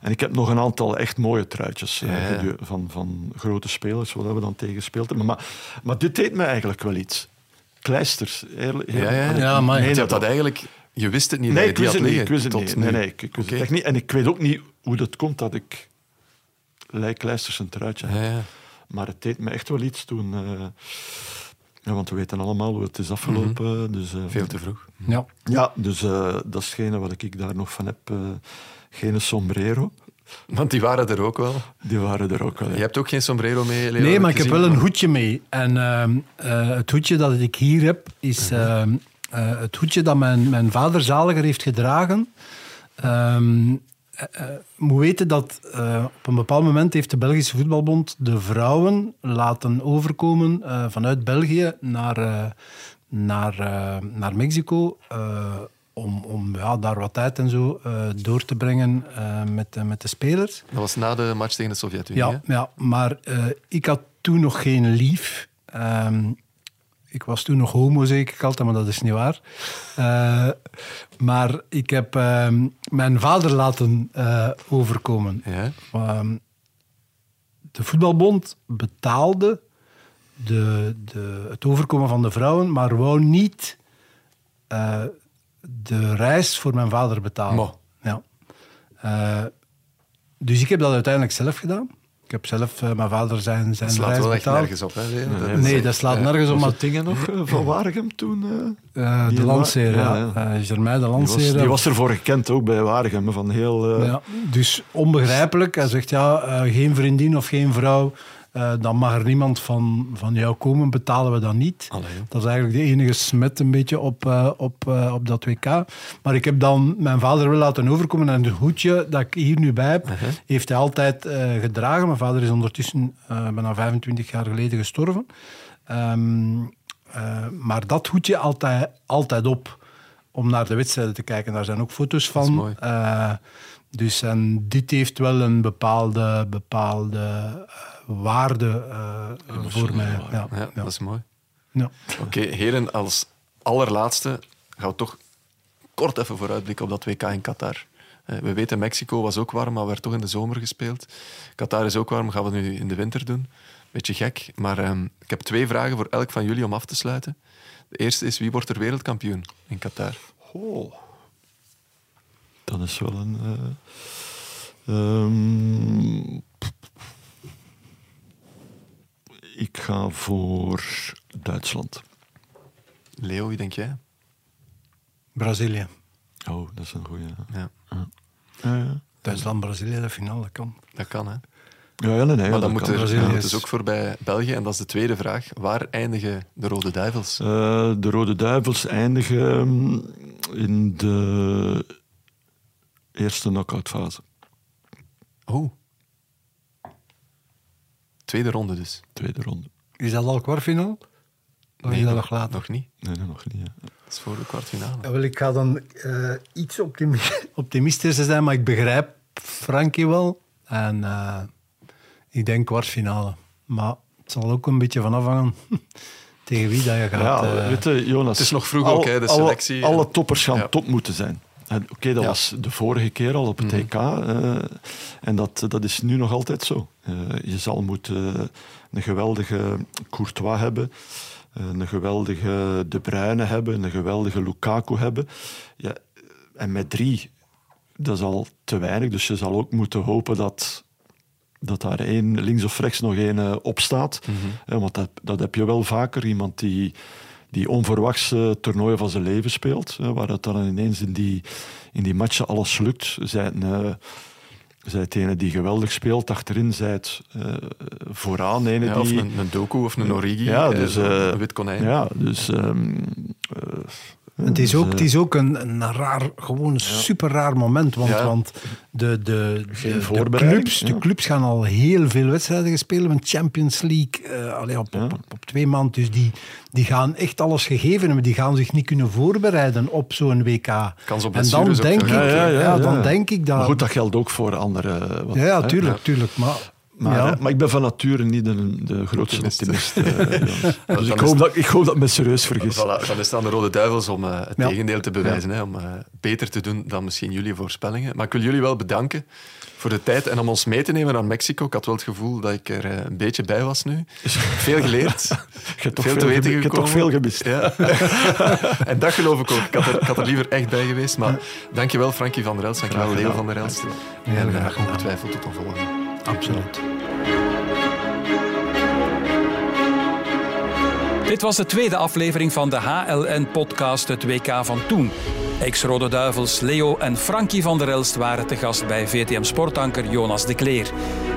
en ik heb nog een aantal echt mooie truitjes eh, Ja, ja. gedu- Van, van grote spelers, waar we dan tegen gespeeld hebben. Maar, maar dit deed me eigenlijk wel iets. Kleisters. Heel, heel, Ja, ja. Ja, maar- Nee, Je dat, eigenlijk... Je wist het niet nee, dat ik je wist had het niet. Ik wist het niet. Nee, nee, ik, ik wist het echt niet. En ik weet ook niet hoe dat komt dat ik Kleisters een truitje heb. Ja, ja. Maar het deed me echt wel iets toen. eh, ja, want we weten allemaal hoe het is afgelopen. dus, eh, Veel te vroeg. Ja. Ja, dus eh, dat is hetgene wat ik daar nog van heb. Geen sombrero. Want die waren er ook wel. Die waren er ook wel. ja. Je hebt ook geen sombrero mee, Leo? Nee, maar ik heb wel een hoedje mee. En ehm, eh, het hoedje dat ik hier heb, is ehm, eh, het hoedje dat mijn, mijn vader zaliger heeft gedragen. Ehm, uh, moet weten dat uh, op een bepaald moment heeft de Belgische Voetbalbond de vrouwen laten overkomen uh, vanuit België naar, naar, naar Mexico om, om ja, daar wat tijd en zo door te brengen met, met de spelers. Dat was na de match tegen de Sovjet-Unie. Ja, ja, maar ik had toen nog geen lief. Um, ik was toen nog homo, zeker ik altijd, maar dat is niet waar. Maar ik heb uh, mijn vader laten overkomen. Ja? Um, de voetbalbond betaalde de, de, het overkomen van de vrouwen, maar wou niet eh, de reis voor mijn vader betalen. Mo. Ja. dus ik heb dat uiteindelijk zelf gedaan. Ik heb zelf uh, mijn vader zijn, zijn dat slaat reis wel betaald. echt nergens op. Hè, nee, dat, nee, dat slaat nergens op. Maar dingen nog uh, van Waregem toen? Uh, de Landseer, ja. ja. ja. Germain de Landseer. Die was, die was ervoor gekend ook bij Waregem. Van heel, ja, dus onbegrijpelijk. Hij zegt ja, geen vriendin of geen vrouw. Uh, dan mag er niemand van, van jou komen, betalen we dat niet. Allee, dat is eigenlijk de enige smet een beetje op, uh, op, uh, op dat WK. Maar ik heb dan mijn vader wel laten overkomen en het hoedje dat ik hier nu bij heb, -huh. heeft hij altijd gedragen. Mijn vader is ondertussen bijna 25 jaar geleden gestorven. Um, maar dat hoedje altijd, altijd op om naar de wedstrijden te kijken. Daar zijn ook foto's van. dus en dit heeft wel een bepaalde, bepaalde waarde uh, voor mij. Ja, ja, ja, dat is mooi. Ja. Oké, okay, heren, als allerlaatste gaan we toch kort even vooruitblikken op dat WK in Qatar. Uh, we weten, Mexico was ook warm, maar werd toch in de zomer gespeeld. Qatar is ook warm, gaan we nu in de winter doen. Beetje gek, maar um, ik heb twee vragen voor elk van jullie om af te sluiten. De eerste is, wie wordt er wereldkampioen in Qatar? Oh. Dat is wel een... Uh, um, ik ga voor Duitsland. Leo, wie denk jij? Brazilië. Oh, dat is een goede. Ja. Ja. Duitsland-Brazilië, de finale kan. Dat kan, hè? Ja, ja nee, nee, maar dan moet kan. er ja, het is ook voorbij België. En dat is de tweede vraag. Waar eindigen de Rode Duivels? Uh, de Rode Duivels eindigen in de eerste knock-outfase. Oh. Tweede ronde dus. Tweede ronde. Is dat al kwartfinale? Of nee, is dat nog, nog later? Nog niet. Nee, nee nog niet. Ja. Dat is voor de kwartfinale. Ja, wel, ik ga dan uh, iets optimi [LAUGHS] optimistischer zijn, maar ik begrijp Frankie wel. En uh, ik denk kwartfinale. Maar het zal ook een beetje van afhangen [LAUGHS] tegen wie dat je gaat. Ja, uh, weet je, Jonas, het is nog vroeg ook, hè, de selectie. Alle, alle toppers gaan ja. top moeten zijn. Oké, okay, dat ja. was de vorige keer al op het. Mm -hmm. uh, en dat, dat is nu nog altijd zo. Uh, je zal moeten uh, een geweldige Courtois hebben. een geweldige De Bruyne hebben. Een geweldige Lukaku hebben. Ja, en met drie, dat is al te weinig. Dus je zal ook moeten hopen dat, dat daar één links of rechts nog één opstaat. Mm -hmm. want dat, dat heb je wel vaker. Iemand die die onverwachts toernooien van zijn leven speelt. Waar het dan ineens in die, in die matchen alles lukt. Zij het, uh, zij het ene die geweldig speelt, achterin zij het vooraan. Ene ja, die, of een, een Doku of een Origi, ja, dus, een wit konijn. Ja, dus... Um, het is ook, het is ook een, een raar, gewoon een super raar moment. Want, Ja. want de, de, de, clubs, de clubs gaan al heel veel wedstrijden spelen. Met Champions League eh, allee, op, Ja. op, op, op twee maanden. Dus die, die gaan echt alles gegeven hebben. Die gaan zich niet kunnen voorbereiden op zo'n WK. Kans op en dan denk, ik, Ja, dan denk ik dat... Maar goed, dat geldt ook voor andere... wat- ja, tuurlijk, tuurlijk. Maar, Maar, ja. maar ik ben van nature niet de, de grootste Optimist. optimist. eh, [LAUGHS] dus ik hoop, dat, ik hoop dat ik me serieus vergis. Voilà, dan is het aan de Rode Duivels om eh, het Ja. tegendeel te bewijzen. Hè, om eh, beter te doen dan misschien jullie voorspellingen. Maar ik wil jullie wel bedanken voor de tijd en om ons mee te nemen naar Mexico. Ik had wel het gevoel dat ik er eh, een beetje bij was nu. Veel geleerd. [LAUGHS] Je hebt toch veel veel, te weten je hebt toch gekomen. veel gemist. Ja. [LAUGHS] en dat geloof ik ook. Ik had, er, ik had er liever echt bij geweest. Maar dankjewel Frankie van der Elst. Dankjewel Leo van der Elst. En eh, ongetwijfeld tot een volgende. Absoluut. Dit was de tweede aflevering van de HLN-podcast Het WK van Toen. Ex-Rode Duivels Leo en Frankie van der Elst waren te gast bij VTM Sportanker Jonas de Kleer.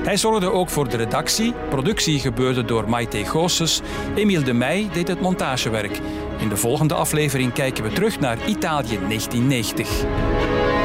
Hij zorgde ook voor de redactie. Productie gebeurde door Maite Goossens. Emiel de Meij deed het montagewerk. In de volgende aflevering kijken we terug naar Italië 1990.